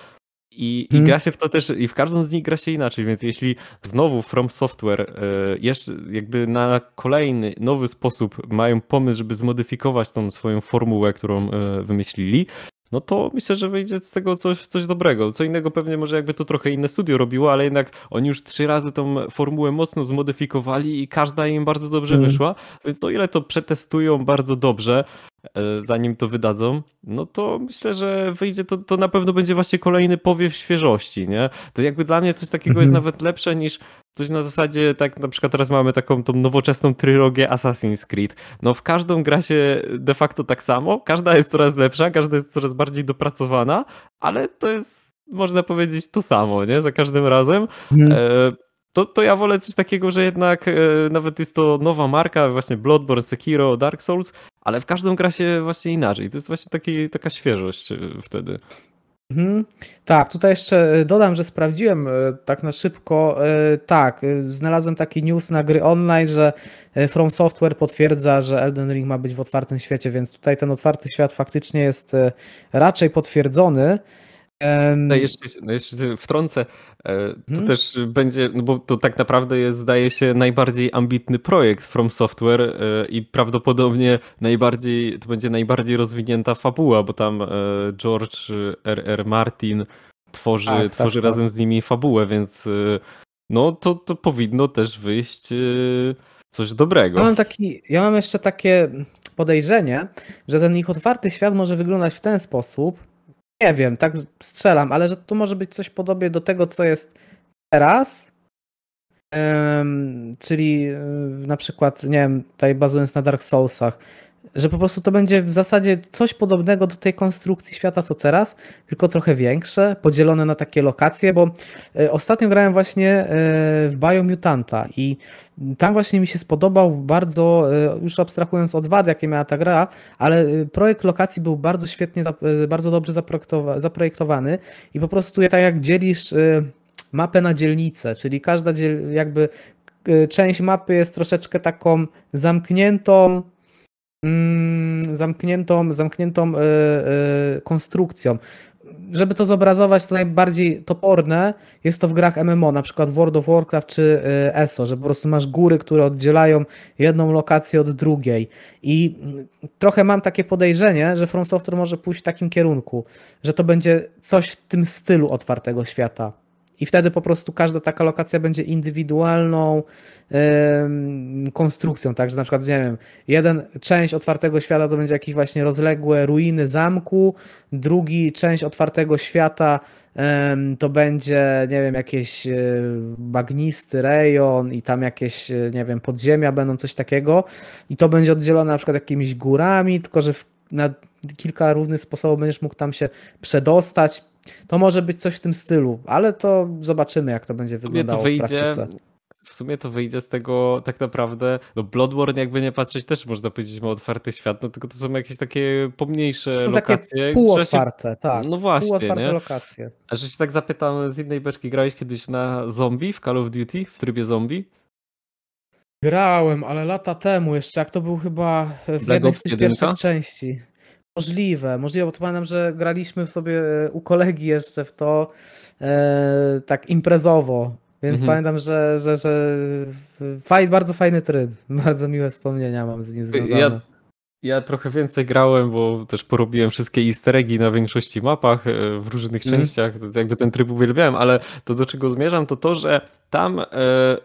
I, I Mhm. gra się w to też, i w każdą z nich gra się inaczej, więc jeśli znowu From Software y, jeszcze jakby na kolejny, nowy sposób mają pomysł, żeby zmodyfikować tą swoją formułę, którą y, wymyślili, no to myślę, że wyjdzie z tego coś, coś dobrego. Co innego pewnie może jakby to trochę inne studio robiło, ale jednak oni już trzy razy tą formułę mocno zmodyfikowali i każda im bardzo dobrze Mm. wyszła, więc o ile to przetestują bardzo dobrze, e, zanim to wydadzą, no to myślę, że wyjdzie to, to na pewno będzie właśnie kolejny powiew świeżości, nie? To jakby dla mnie coś takiego jest Mhm. nawet lepsze niż coś na zasadzie, tak na przykład teraz mamy taką tą nowoczesną trylogię Assassin's Creed. No w każdą gra się de facto tak samo, każda jest coraz lepsza, każda jest coraz bardziej dopracowana, ale to jest, można powiedzieć, to samo, nie? Za każdym razem. Mhm. E, to, to ja wolę coś takiego, że jednak e, nawet jest to nowa marka, właśnie Bloodborne, Sekiro, Dark Souls, ale w każdą gra właśnie inaczej. To jest właśnie taki, taka świeżość e, wtedy. Mhm. Tak, tutaj jeszcze e, dodam, że sprawdziłem e, tak na szybko. Tak, znalazłem taki news na gry online, że From Software potwierdza, że Elden Ring ma być w otwartym świecie, więc tutaj ten otwarty świat faktycznie jest raczej potwierdzony. No jeszcze, no jeszcze wtrącę, e, to Mhm. też będzie, no bo to tak naprawdę jest, zdaje się, najbardziej ambitny projekt From Software e, i prawdopodobnie najbardziej, to będzie najbardziej rozwinięta fabuła, bo tam e, George R.R. Martin tworzy, Tak, tak, tworzy tak. razem z nimi fabułę, więc no to, to powinno też wyjść coś dobrego. Ja mam, taki, ja mam jeszcze takie podejrzenie, że ten ich otwarty świat może wyglądać w ten sposób. Nie wiem, tak strzelam, ale że to może być coś podobnie do tego, co jest teraz. Czyli e, na przykład, nie wiem, tutaj bazując na Dark Soulsach, że po prostu to będzie w zasadzie coś podobnego do tej konstrukcji świata, co teraz, tylko trochę większe, podzielone na takie lokacje, bo e, ostatnio grałem właśnie e, w Biomutanta i tam właśnie mi się spodobał bardzo, e, już abstrahując od wad, jakie miała ta gra, ale projekt lokacji był bardzo świetnie, bardzo dobrze zaprojektowa- zaprojektowany i po prostu tak jak dzielisz mapę na dzielnice, czyli każda jakby część mapy jest troszeczkę taką zamkniętą, zamkniętą, zamkniętą e, e, konstrukcją. Żeby to zobrazować, to najbardziej toporne jest to w grach MMO, na przykład World of Warcraft czy e, ESO, że po prostu masz góry, które oddzielają jedną lokację od drugiej. I mm, trochę mam takie podejrzenie, że From Software może pójść w takim kierunku, że to będzie coś w tym stylu otwartego świata. I wtedy po prostu każda taka lokacja będzie indywidualną em, konstrukcją, tak, że na przykład, nie wiem, jeden część otwartego świata to będzie jakieś właśnie rozległe ruiny zamku, drugi część otwartego świata em, to będzie, nie wiem, jakieś e, bagnisty rejon i tam jakieś, e, nie wiem, podziemia będą, coś takiego i to będzie oddzielone na przykład jakimiś górami, tylko że w, na kilka różnych sposobów będziesz mógł tam się przedostać. To może być coś w tym stylu, ale to zobaczymy, jak to będzie W sumie wyglądało to w wyjdzie, praktyce. w sumie to wyjdzie z tego tak naprawdę, no Bloodborne jakby nie patrzeć też można powiedzieć ma otwarty świat, no tylko to są jakieś takie pomniejsze To są takie lokacje. się- półotwarte, tak. No właśnie, Półotwarte nie? lokacje. A że się tak zapytam z innej beczki, grałeś kiedyś na zombie w Call of Duty, w trybie zombie? Grałem, ale lata temu jeszcze, jak to był chyba w Black jednej z tych 1? pierwszych części. Możliwe, możliwe, bo to pamiętam, że graliśmy sobie e, u kolegi jeszcze w to e, tak imprezowo, więc Mhm. pamiętam, że, że, że faj, bardzo fajny tryb, <laughs> bardzo miłe wspomnienia mam z nim związane. Ja, ja trochę więcej grałem, bo też porobiłem wszystkie easter eggi na większości mapach e, w różnych Mhm. częściach, jakby ten tryb uwielbiałem, ale to do czego zmierzam to to, że tam e,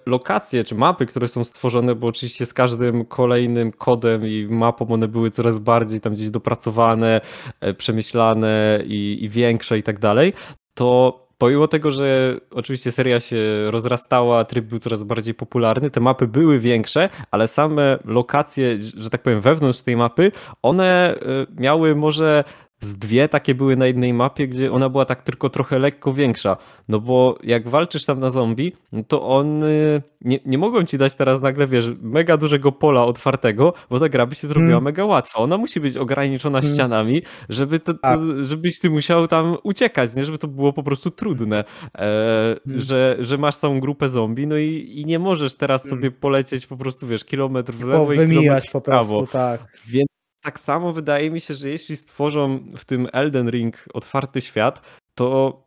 lokacje czy mapy, które są stworzone, bo oczywiście z każdym kolejnym kodem i mapą one były coraz bardziej tam gdzieś dopracowane, e, przemyślane i, i większe i tak dalej, to pomimo tego, że oczywiście seria się rozrastała, tryb był coraz bardziej popularny, te mapy były większe, ale same lokacje, że tak powiem, wewnątrz tej mapy, one y, miały może z dwie takie były na jednej mapie, gdzie ona była tak tylko trochę lekko większa. No bo jak walczysz tam na zombie, no to on y, nie, nie mogą ci dać teraz nagle, wiesz, mega dużego pola otwartego, bo ta gra by się zrobiła Mm. mega łatwa. Ona musi być ograniczona Mm. ścianami, żeby to, to, Tak. żebyś ty musiał tam uciekać, nie? Żeby to było po prostu trudne, e, że, że masz całą grupę zombie, no i, i nie możesz teraz Mm. sobie polecieć po prostu, wiesz, kilometr w lewo i kilometr po w prawo. prostu, tak. Więc tak samo wydaje mi się, że jeśli stworzą w tym Elden Ring otwarty świat, to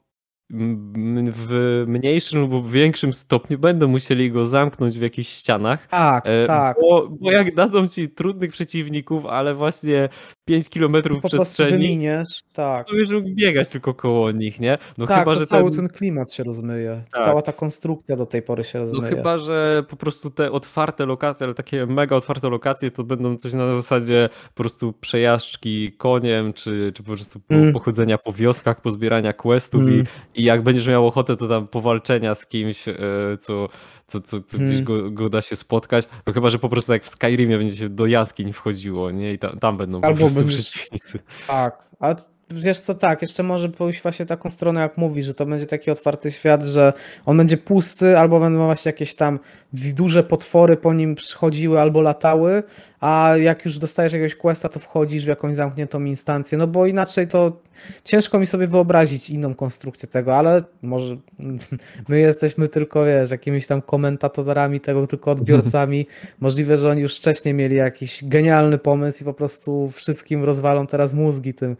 w mniejszym lub większym stopniu będą musieli go zamknąć w jakichś ścianach. Tak, e, tak. Bo, bo jak dadzą ci trudnych przeciwników, ale właśnie 5 kilometrów Po przestrzeni, wyminiesz, tak. to już biegać tylko koło nich, nie? No tak, chyba, że cały ten, ten klimat się rozmyje. Tak. Cała ta konstrukcja do tej pory się no rozmyje. chyba, że po prostu te otwarte lokacje, ale takie mega otwarte lokacje, to będą coś na zasadzie po prostu przejażdżki koniem, czy, czy po prostu po, Mm. pochodzenia po wioskach, pozbierania questów i, Mm. i jak będziesz miał ochotę, to tam powalczenia z kimś, e, co, co, co, co gdzieś Mm. go, go da się spotkać. To chyba, że po prostu jak w Skyrimie będzie się do jaskiń wchodziło, nie? I tam, tam będą po Albo prostu będziesz- przeciwnicy. Tak, ale wiesz co, tak, jeszcze może pójść właśnie taką stronę, jak mówisz, że to będzie taki otwarty świat, że on będzie pusty, albo będą właśnie jakieś tam duże potwory po nim przychodziły albo latały, a jak już dostajesz jakiegoś questa, to wchodzisz w jakąś zamkniętą instancję, no bo inaczej to ciężko mi sobie wyobrazić inną konstrukcję tego, ale może <laughs> my jesteśmy tylko, wiesz, jakimiś tam komentatorami tego, tylko odbiorcami. <laughs> Możliwe, że oni już wcześniej mieli jakiś genialny pomysł i po prostu wszystkim rozwalą teraz mózgi tym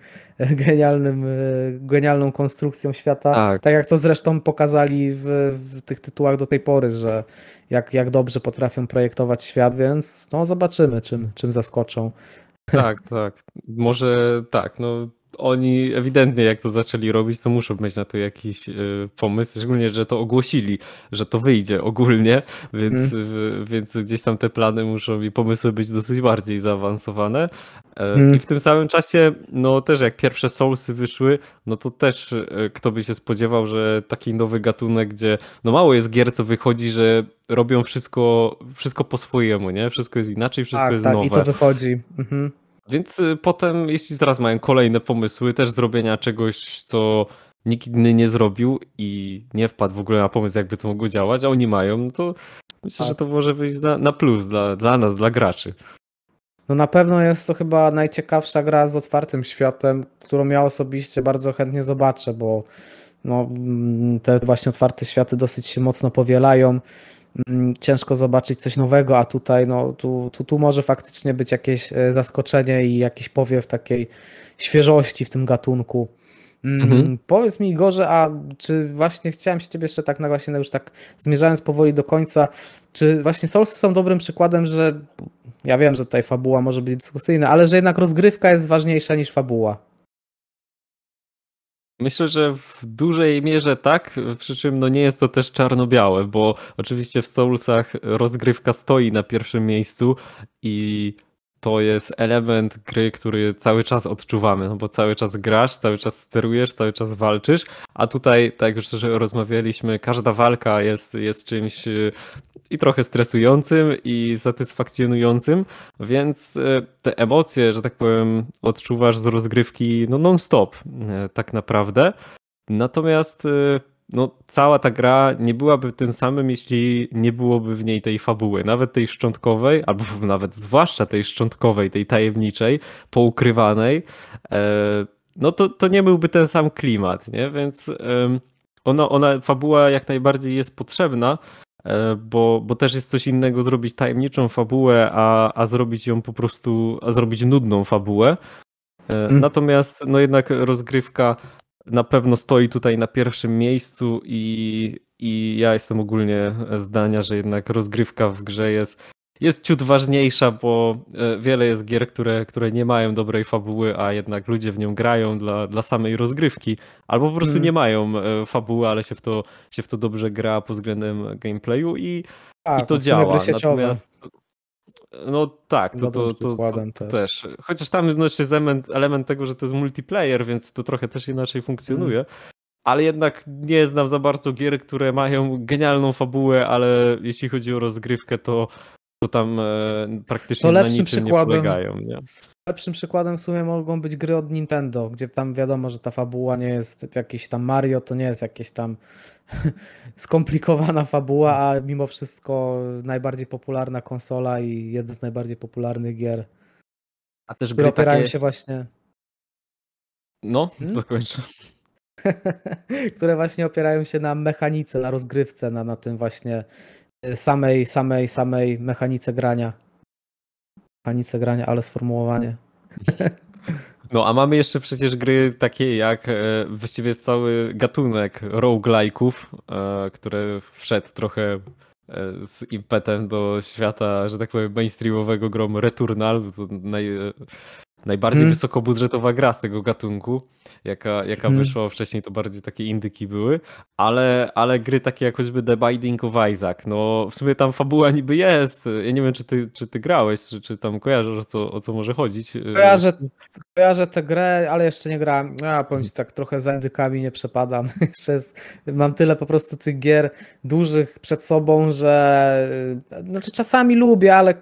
genialnym, e, genialną konstrukcją świata. Tak. Tak jak to zresztą pokazali w, w tych tytułach do tej pory, że jak, jak dobrze potrafią projektować świat, więc no zobaczymy, czym, czym zaskoczą. Tak, tak. Może tak, no oni ewidentnie jak to zaczęli robić, to muszą mieć na to jakiś y, pomysł, szczególnie, że to ogłosili, że to wyjdzie ogólnie, więc, w, więc gdzieś tam te plany muszą i pomysły być dosyć bardziej zaawansowane. E, Mm. I w tym samym czasie, no też jak pierwsze Soulsy wyszły, no to też e, kto by się spodziewał, że taki nowy gatunek, gdzie no mało jest gier, co wychodzi, że robią wszystko, wszystko po swojemu, nie? Wszystko jest inaczej, wszystko tak, jest tak, nowe. i to wychodzi. Mhm. Więc y, potem, jeśli teraz mają kolejne pomysły, też zrobienia czegoś, co nikt inny nie zrobił i nie wpadł w ogóle na pomysł, jakby to mogło działać, a oni mają, no to myślę, Tak. że to może wyjść na, na plus dla, dla nas, dla graczy. No na pewno jest to chyba najciekawsza gra z otwartym światem, którą ja osobiście bardzo chętnie zobaczę, bo no, mm, te właśnie otwarte światy dosyć się mocno powielają. Mm, Ciężko zobaczyć coś nowego, a tutaj, no, tu, tu, tu może faktycznie być jakieś e, zaskoczenie i jakiś powiew takiej świeżości w tym gatunku. Mm, Mhm. Powiedz mi, Igorze, a czy właśnie chciałem się ciebie jeszcze tak na właśnie już tak zmierzając powoli do końca, czy właśnie Soulsy są dobrym przykładem, że ja wiem, że tutaj fabuła może być dyskusyjna, ale że jednak rozgrywka jest ważniejsza niż fabuła. Myślę, że w dużej mierze tak, przy czym no nie jest to też czarno-białe, bo oczywiście w Soulsach rozgrywka stoi na pierwszym miejscu i to jest element gry, który cały czas odczuwamy, no bo cały czas grasz, cały czas sterujesz, cały czas walczysz, a tutaj, tak już rozmawialiśmy, każda walka jest, jest czymś i trochę stresującym i satysfakcjonującym, więc y, te emocje, że tak powiem, odczuwasz z rozgrywki no non-stop y, tak naprawdę. Natomiast no, cała ta gra nie byłaby tym samym, jeśli nie byłoby w niej tej fabuły, nawet tej szczątkowej, albo <laughs> nawet zwłaszcza tej szczątkowej, tej tajemniczej, poukrywanej, e, no to, to nie byłby ten sam klimat, nie? Więc ona, ona, fabuła jak najbardziej jest potrzebna, e, bo, bo też jest coś innego zrobić tajemniczą fabułę, a, a zrobić ją po prostu, a zrobić nudną fabułę. Mm. Natomiast no jednak rozgrywka na pewno stoi tutaj na pierwszym miejscu i, i ja jestem ogólnie zdania, że jednak rozgrywka w grze jest, jest ciut ważniejsza, bo e, wiele jest gier, które, które nie mają dobrej fabuły, a jednak ludzie w nią grają dla, dla samej rozgrywki, albo po prostu mm. nie mają e, fabuły, ale się w, to, się w to dobrze gra pod względem gameplayu i, tak, i to działa. Natomiast no tak, to, to, to, to, też. Chociaż tam jeszcze jest element, element tego, że to jest multiplayer, więc to trochę też inaczej funkcjonuje. Mm. Ale jednak nie znam za bardzo gier, które mają genialną fabułę, ale jeśli chodzi o rozgrywkę, to, to tam e, praktycznie na niczym nie polegają. Nie? Lepszym przykładem w sumie mogą być gry od Nintendo, gdzie tam wiadomo, że ta fabuła nie jest jakiś tam Mario, to nie jest jakieś tam <laughs> skomplikowana fabuła, a mimo wszystko najbardziej popularna konsola i jeden z najbardziej popularnych gier. A też gry opierają takie... się właśnie. No, hmm? dokończę. <laughs> które właśnie opierają się na mechanice, na rozgrywce, na, na tym właśnie samej, samej, samej mechanice grania. Mechanice grania, ale sformułowanie. No a mamy jeszcze przecież gry takie jak e, właściwie cały gatunek roguelike'ów, e, które wszedł trochę e, z impetem do świata, że tak powiem, mainstreamowego grom Returnal, to naj, najbardziej hmm. wysokobudżetowa gra z tego gatunku jaka, jaka hmm. wyszła wcześniej, to bardziej takie indyki były, ale, ale gry takie jak choćby The Binding of Isaac, no w sumie tam fabuła niby jest, ja nie wiem czy ty, czy ty grałeś, czy, czy tam kojarzysz o co, o co może chodzić. Kojarzę, kojarzę tę grę, ale jeszcze nie grałem, ja powiem ci tak trochę za indykami nie przepadam, <laughs> jest, mam tyle po prostu tych gier dużych przed sobą, że znaczy czasami lubię, ale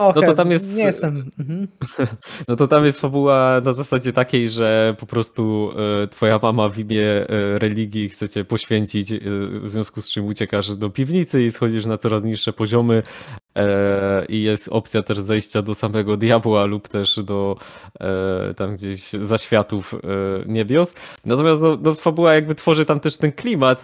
mm, no to tam jest. Nie jestem. Mhm. <laughs> No to tam jest fabuła na zasadzie takiej, że po prostu e, twoja mama w imię e, religii chce cię poświęcić, e, w związku z czym uciekasz do piwnicy i schodzisz na coraz niższe poziomy. I jest opcja też zejścia do samego diabła lub też do tam gdzieś zaświatów niebios. Natomiast no, no, fabuła jakby tworzy tam też ten klimat,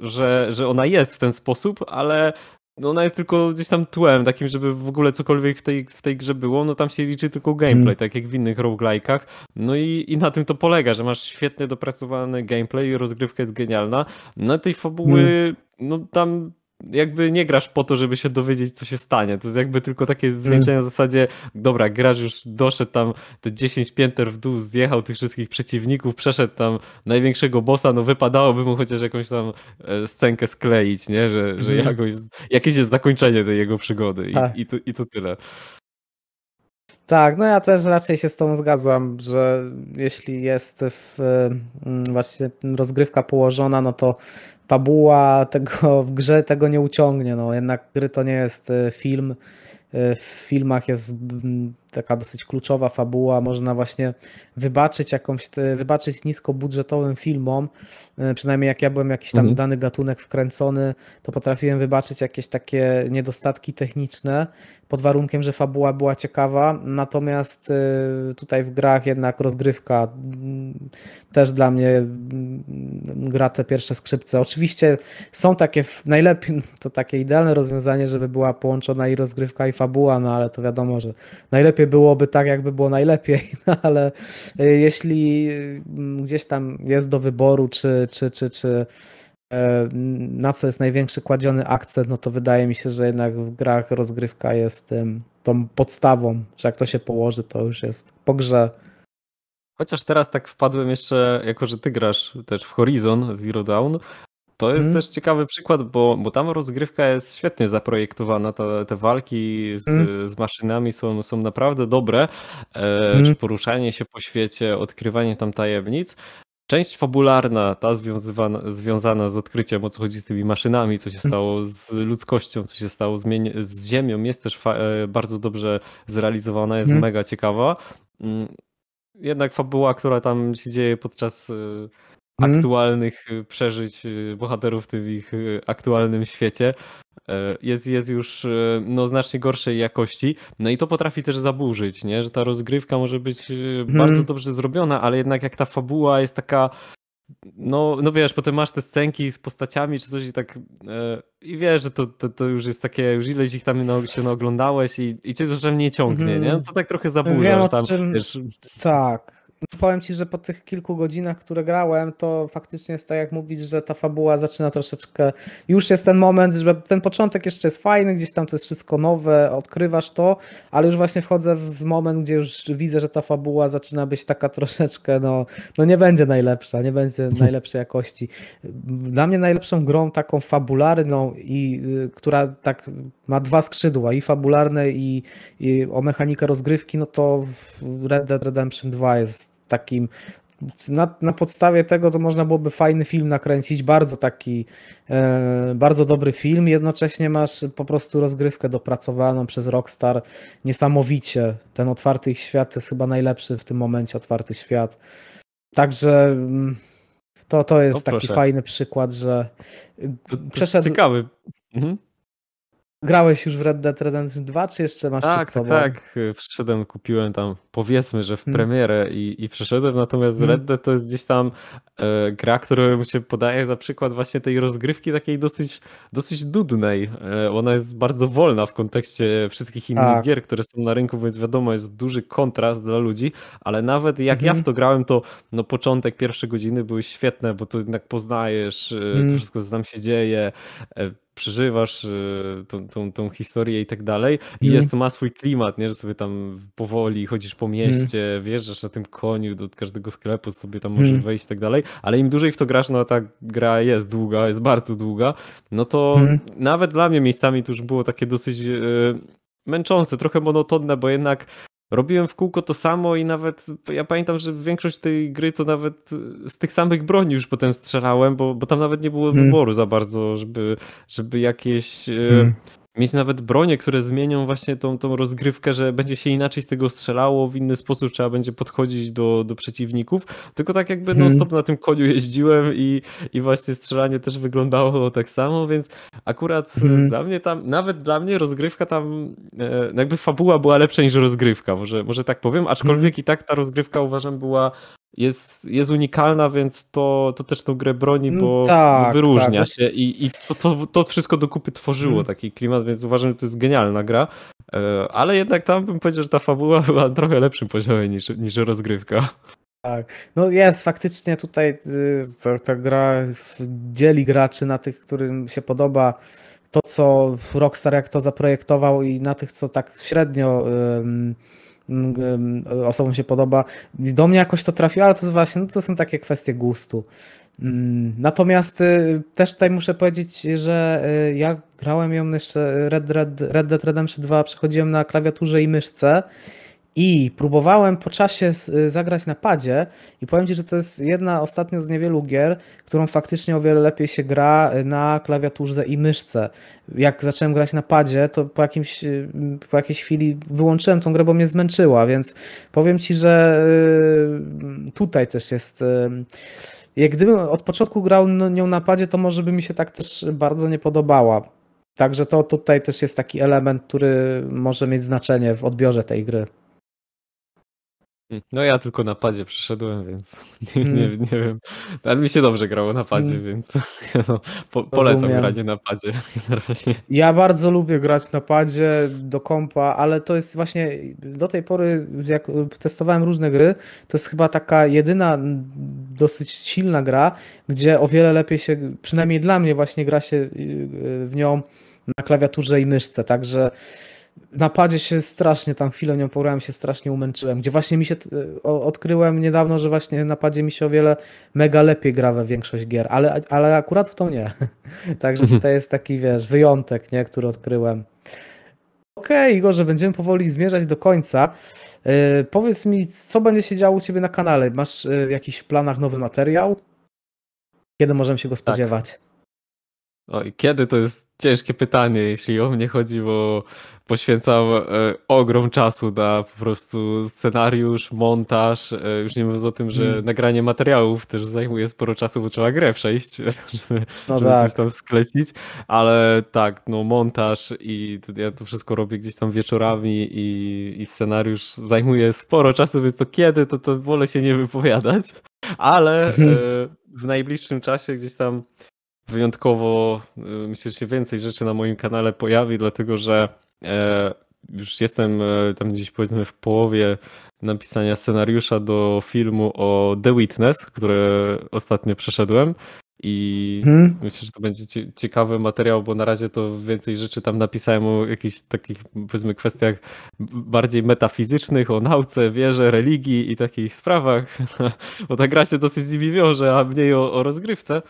że, że ona jest w ten sposób, ale no ona jest tylko gdzieś tam tłem, takim, żeby w ogóle cokolwiek w tej, w tej grze było, no tam się liczy tylko gameplay, mm. tak jak w innych roguelike'ach. No i, i na tym to polega, że masz świetnie dopracowany gameplay i rozgrywka jest genialna. No tej fabuły, mm. no tam jakby nie grasz po to, żeby się dowiedzieć, co się stanie. To jest jakby tylko takie zwieńczenie w zasadzie, dobra, grasz już doszedł tam te 10 pięter w dół, zjechał tych wszystkich przeciwników, przeszedł tam największego bossa, no wypadałoby mu chociaż jakąś tam e, scenkę skleić, nie? Że, że mhm. jakoś, jakieś jest zakończenie tej jego przygody i, tak. i, to, i to tyle. Tak, no ja też raczej się z tą zgadzam, że jeśli jest w, mm, właśnie rozgrywka położona, no to fabuła tego w grze tego nie uciągnie. No, jednak gry to nie jest e, film. E, w filmach jest mm, taka dosyć kluczowa fabuła. Można właśnie wybaczyć jakąś, wybaczyć niskobudżetowym filmom. E, przynajmniej jak ja byłem jakiś tam mhm. dany gatunek wkręcony, to potrafiłem wybaczyć jakieś takie niedostatki techniczne pod warunkiem, że fabuła była ciekawa. Natomiast y, tutaj w grach jednak rozgrywka też dla mnie gra te pierwsze skrzypce. Oczywiście są takie najlepiej, to takie idealne rozwiązanie, żeby była połączona i rozgrywka i fabuła, no ale to wiadomo, że najlepiej byłoby tak, jakby było najlepiej, <laughs> no ale y, jeśli y, gdzieś tam jest do wyboru, czy, czy, czy, czy E, na co jest największy kładziony akcent, no to wydaje mi się, że jednak w grach rozgrywka jest tą podstawą, że jak to się położy, to już jest po grze. Chociaż teraz tak wpadłem jeszcze, jako że ty grasz też w Horizon Zero Dawn, To jest Mhm. też ciekawy przykład, bo, bo tam rozgrywka jest świetnie zaprojektowana. Te, te walki z, Mhm. z maszynami są, są naprawdę dobre. E, Mhm. Czy poruszanie się po świecie, odkrywanie tam tajemnic. Część fabularna, ta związana z odkryciem, o co chodzi z tymi maszynami, co się Mhm. stało z ludzkością, co się stało z, z Ziemią, jest też e, bardzo dobrze zrealizowana, jest Mhm. mega ciekawa. Mm, Jednak fabuła, która tam się dzieje podczas e, Mhm. Aktualnych y, przeżyć y, bohaterów w tym ich y, aktualnym świecie e, jest, jest już no, znacznie gorszej jakości. No i to potrafi też zaburzyć, nie? że ta rozgrywka może być Mhm. bardzo dobrze zrobiona, ale jednak jak ta fabuła jest taka no, no wiesz, potem masz te scenki z postaciami czy coś i tak e, i wiesz, że to, to, to już jest takie, już ileś ich tam na, się naoglądałeś i, i cię już nie ciągnie, nie? Mhm. To tak trochę Wiem zaburza, że tam czym. wiesz, Tak. No Powiem ci, że po tych kilku godzinach, które grałem, to faktycznie jest tak jak mówić, że ta fabuła zaczyna troszeczkę. Już jest ten moment, że ten początek jeszcze jest fajny, gdzieś tam to jest wszystko nowe, odkrywasz to, ale już właśnie wchodzę w moment, gdzie już widzę, że ta fabuła zaczyna być taka troszeczkę, no, no nie będzie najlepsza, nie będzie najlepszej jakości. Dla mnie najlepszą grą taką fabularną i y, która tak ma dwa skrzydła, i fabularne, i, i o mechanikę rozgrywki, no to Red Dead Redemption 2 jest takim. Na, na podstawie tego to można byłoby fajny film nakręcić, bardzo taki, e, bardzo dobry film. Jednocześnie masz po prostu rozgrywkę dopracowaną przez Rockstar niesamowicie. Ten otwarty ich świat to jest chyba najlepszy w tym momencie otwarty świat. Także mm, to, to jest No taki fajny przykład, że to, to przeszedł. ciekawy. Mhm. Grałeś już w Red Dead Redemption 2, czy jeszcze masz Tak, przed tak, sobą? tak. y, Wszedłem, kupiłem tam, powiedzmy, że w Hmm. premierę i, i przeszedłem, natomiast Hmm. Red Dead to jest gdzieś tam e, gra, którą się podaje za przykład właśnie tej rozgrywki takiej dosyć, dosyć nudnej. E, ona jest bardzo wolna w kontekście wszystkich innych Tak. gier, które są na rynku, więc wiadomo, jest duży kontrast dla ludzi, ale nawet jak ja Mhm. w to grałem, to no początek, pierwsze godziny były świetne, bo to jednak poznajesz, e, to Mm. wszystko, co tam się dzieje, e, przeżywasz e, tą, tą, tą historię i tak dalej. I Mm. jest, ma swój klimat, nie? że sobie tam powoli chodzisz po mieście, wjeżdżasz na tym koniu do każdego sklepu, sobie tam możesz Mm. wejść i tak dalej, ale im dłużej w to grasz, no ta gra jest długa, jest bardzo długa, no to Mm. nawet dla mnie miejscami to już było takie dosyć e, męczące, trochę monotonne, bo jednak robiłem w kółko to samo i nawet ja pamiętam, że większość tej gry to nawet z tych samych broni już potem strzelałem, bo, bo tam nawet nie było Mm. wyboru za bardzo, żeby, żeby jakieś e, Mm. Mieć nawet bronie, które zmienią właśnie tą, tą rozgrywkę, że będzie się inaczej z tego strzelało, w inny sposób trzeba będzie podchodzić do, do przeciwników, tylko tak jakby Mhm. non stop na tym koniu jeździłem i, i właśnie strzelanie też wyglądało tak samo, więc akurat Mhm. dla mnie tam, nawet dla mnie rozgrywka tam, e, no jakby fabuła była lepsza niż rozgrywka, może, może tak powiem, aczkolwiek i tak ta rozgrywka uważam była jest, jest unikalna, więc to, to też tą grę broni, Mm, bo, tak, wyróżnia tak. się i, i to, to, to wszystko do kupy tworzyło Mhm. taki klimat, więc uważam, że to jest genialna gra. E, Ale jednak tam bym powiedział, że ta fabuła była na trochę lepszym poziomie niż, niż rozgrywka. Tak. No jest faktycznie tutaj y, ta, ta gra dzieli graczy na tych, którym się podoba to, co Rockstar jak to zaprojektował i na tych, co tak średnio ym, osobom się podoba. Do mnie jakoś to trafiło, ale to jest właśnie, no to są takie kwestie gustu. Ym, Natomiast y, też tutaj muszę powiedzieć, że y, ja grałem ją jeszcze Red, Red, Red Dead Redemption 2, przechodziłem na klawiaturze i myszce i próbowałem po czasie y, zagrać na padzie i powiem Ci, że to jest jedna ostatnio z niewielu gier, którą faktycznie o wiele lepiej się gra y, na klawiaturze i myszce. Jak zacząłem grać na padzie, to po, jakimś, y, po jakiejś chwili wyłączyłem tą grę, bo mnie zmęczyła, więc powiem Ci, że tutaj też jest... Jak gdybym od początku grał nią na padzie, to może by mi się tak też bardzo nie podobała. Także to tutaj też jest taki element, który może mieć znaczenie w odbiorze tej gry. No ja tylko na padzie przeszedłem, więc <laughs> nie, nie, Mm. nie wiem. Ale mi się dobrze grało na padzie, Mm. więc <laughs> no, po, polecam Rozumiem. granie na padzie <laughs> generalnie. Ja bardzo lubię grać na padzie do kompa, ale to jest właśnie do tej pory, jak testowałem różne gry, to jest chyba taka jedyna mm, dosyć silna gra, gdzie o wiele lepiej się, przynajmniej dla mnie właśnie gra się y, w nią na klawiaturze i myszce, także na padzie się strasznie, tam chwilę nią pograłem, się strasznie umęczyłem, gdzie właśnie mi się, o- odkryłem niedawno, że właśnie na padzie mi się o wiele mega lepiej gra we większość gier, ale, ale akurat w tą nie. <laughs> Także tutaj jest taki, wiesz, wyjątek, nie, który odkryłem. Okej, Igorze, będziemy powoli zmierzać do końca. Yy, powiedz mi, co będzie się działo u Ciebie na kanale? Masz jakiś w planach nowy materiał? Kiedy możemy się go spodziewać? Oj, kiedy to jest ciężkie pytanie, jeśli o mnie chodzi, bo poświęcam e, ogrom czasu na po prostu scenariusz, montaż, e, już nie mówiąc o tym, że Mm. nagranie materiałów też zajmuje sporo czasu, bo trzeba grę przejść, <laughs> żeby, No żeby tak. coś tam sklecić, ale tak, no montaż i to, ja to wszystko robię gdzieś tam wieczorami i, i scenariusz zajmuje sporo czasu, więc to kiedy, to, to wolę się nie wypowiadać, ale e, Mhm. w najbliższym czasie gdzieś tam wyjątkowo y, myślę, że się więcej rzeczy na moim kanale pojawi, dlatego że e, już jestem e, tam gdzieś powiedzmy w połowie napisania scenariusza do filmu o The Witness, które ostatnio przeszedłem i Mhm. myślę, że to będzie cie- ciekawy materiał, bo na razie to więcej rzeczy tam napisałem o jakichś takich powiedzmy kwestiach bardziej metafizycznych, o nauce, wierze, religii i takich sprawach, <laughs> bo ta gra się dosyć z nimi wiąże, a mniej o, o rozgrywce.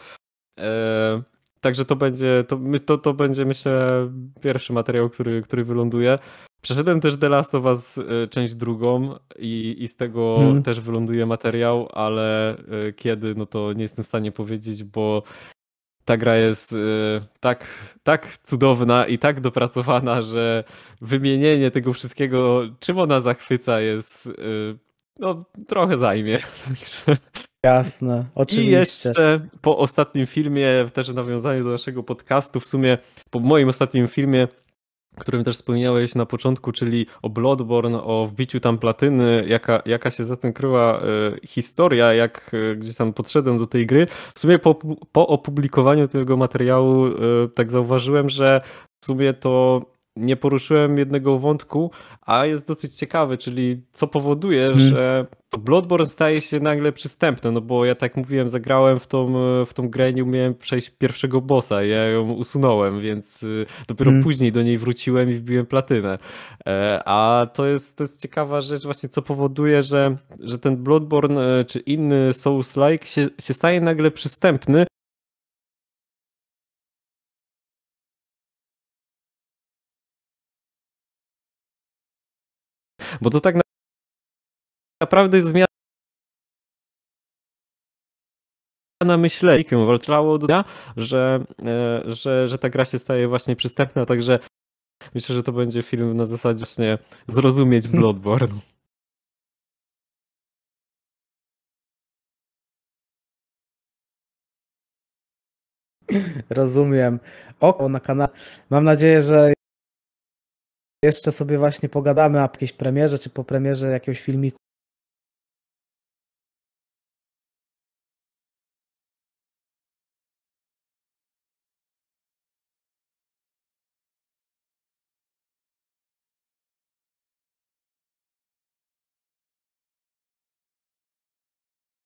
E, Także to będzie, to, to, to będzie myślę pierwszy materiał, który, który wyląduje. Przeszedłem też The Last of Us e, część drugą i, i z tego Mhm. też wyląduje materiał, ale e, kiedy, no to nie jestem w stanie powiedzieć, bo ta gra jest tak, tak cudowna i tak dopracowana, że wymienienie tego wszystkiego, czym ona zachwyca jest, no trochę zajmie. <laughs> Także... Jasne, I oczywiście. jeszcze po ostatnim filmie, też w nawiązaniu do naszego podcastu, w sumie po moim ostatnim filmie, którym też wspomniałeś na początku, czyli o Bloodborne, o wbiciu tam platyny, jaka, jaka się za tym kryła e, historia, jak e, gdzieś tam podszedłem do tej gry. W sumie po, po opublikowaniu tego materiału e, tak zauważyłem, że w sumie to nie poruszyłem jednego wątku, a jest dosyć ciekawy, czyli co powoduje, Mhm. że to Bloodborne staje się nagle przystępne, no bo ja tak mówiłem, zagrałem w tą, w tą grę, nie umiałem przejść pierwszego bossa, ja ją usunąłem, więc y, dopiero Mhm. później do niej wróciłem i wbiłem platynę. E, A to jest, to jest ciekawa rzecz właśnie, co powoduje, że, że ten Bloodborne e, czy inny Souls-like się, się staje nagle przystępny, bo to tak na- naprawdę jest zmiana na myślenie walczyło do dnia, że, e, że, że ta gra się staje właśnie przystępna, także myślę, że to będzie film na zasadzie właśnie zrozumieć Bloodborne. Rozumiem. Oko na kanale. Mam nadzieję, że jeszcze sobie właśnie pogadamy o jakiejś premierze, czy po premierze jakiegoś filmiku.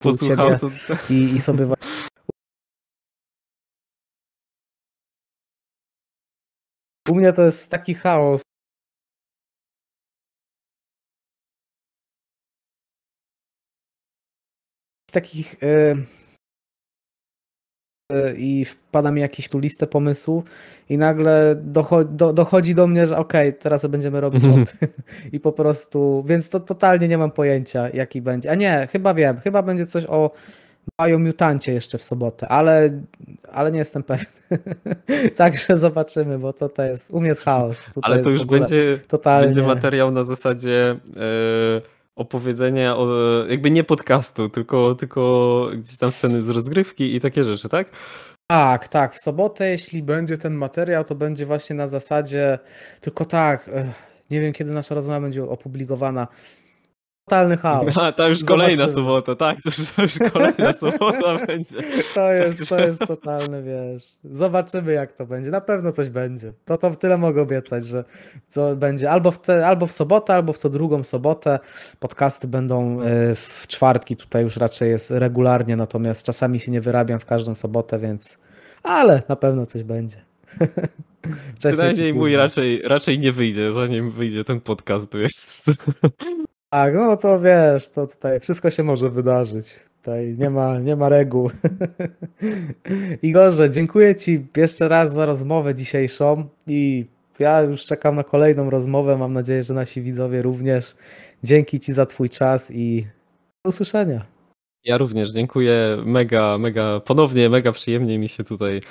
Posłuchał to... i, i sobie wa- U mnie to jest taki chaos. Takich y, y, i wpada mi jakiś tu listę pomysłów i nagle docho, do, dochodzi do mnie, że okej, teraz będziemy robić Mhm. <laughs> i po prostu, więc to totalnie nie mam pojęcia jaki będzie. A nie, chyba wiem, chyba będzie coś o Biomutancie jeszcze w sobotę, ale, ale nie jestem pewien. <laughs> Także zobaczymy, bo to, to jest, u mnie jest chaos. Tutaj Ale to już będzie, totalnie... będzie materiał na zasadzie e, opowiedzenia, o, jakby nie podcastu, tylko, tylko gdzieś tam sceny z rozgrywki i takie rzeczy, tak? Tak, tak. W sobotę, jeśli będzie ten materiał, to będzie właśnie na zasadzie. Tylko tak, eh, nie wiem kiedy nasza rozmowa będzie opublikowana. Totalny chaos. <laughs> A, to już kolejna Zobaczymy. sobota, tak, to już, to już kolejna <laughs> sobota będzie. To jest, to jest totalny, wiesz. Zobaczymy, jak to będzie. Na pewno coś będzie. To, to tyle mogę obiecać, że co będzie albo w, te, albo w sobotę, albo w co drugą sobotę. Podcasty będą eh, w czwartki, tutaj już raczej jest regularnie, natomiast czasami się nie wyrabiam w każdą sobotę, więc. Ale na pewno coś będzie. <laughs> Wcześniej Przynajmniej mój raczej, raczej nie wyjdzie, zanim wyjdzie ten podcast. Jest. Tak, no to wiesz, to tutaj wszystko się może wydarzyć. Tutaj nie ma, nie ma reguł. <laughs> Igorze, dziękuję Ci jeszcze raz za rozmowę dzisiejszą i ja już czekam na kolejną rozmowę. Mam nadzieję, że nasi widzowie również. Dzięki Ci za Twój czas i do usłyszenia. Ja również dziękuję. Mega, mega, ponownie mega przyjemnie mi się tutaj e,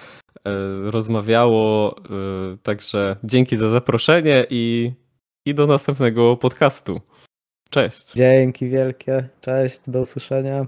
rozmawiało. E, także dzięki za zaproszenie i, i do następnego podcastu. Cześć. Dzięki wielkie. Cześć, do usłyszenia.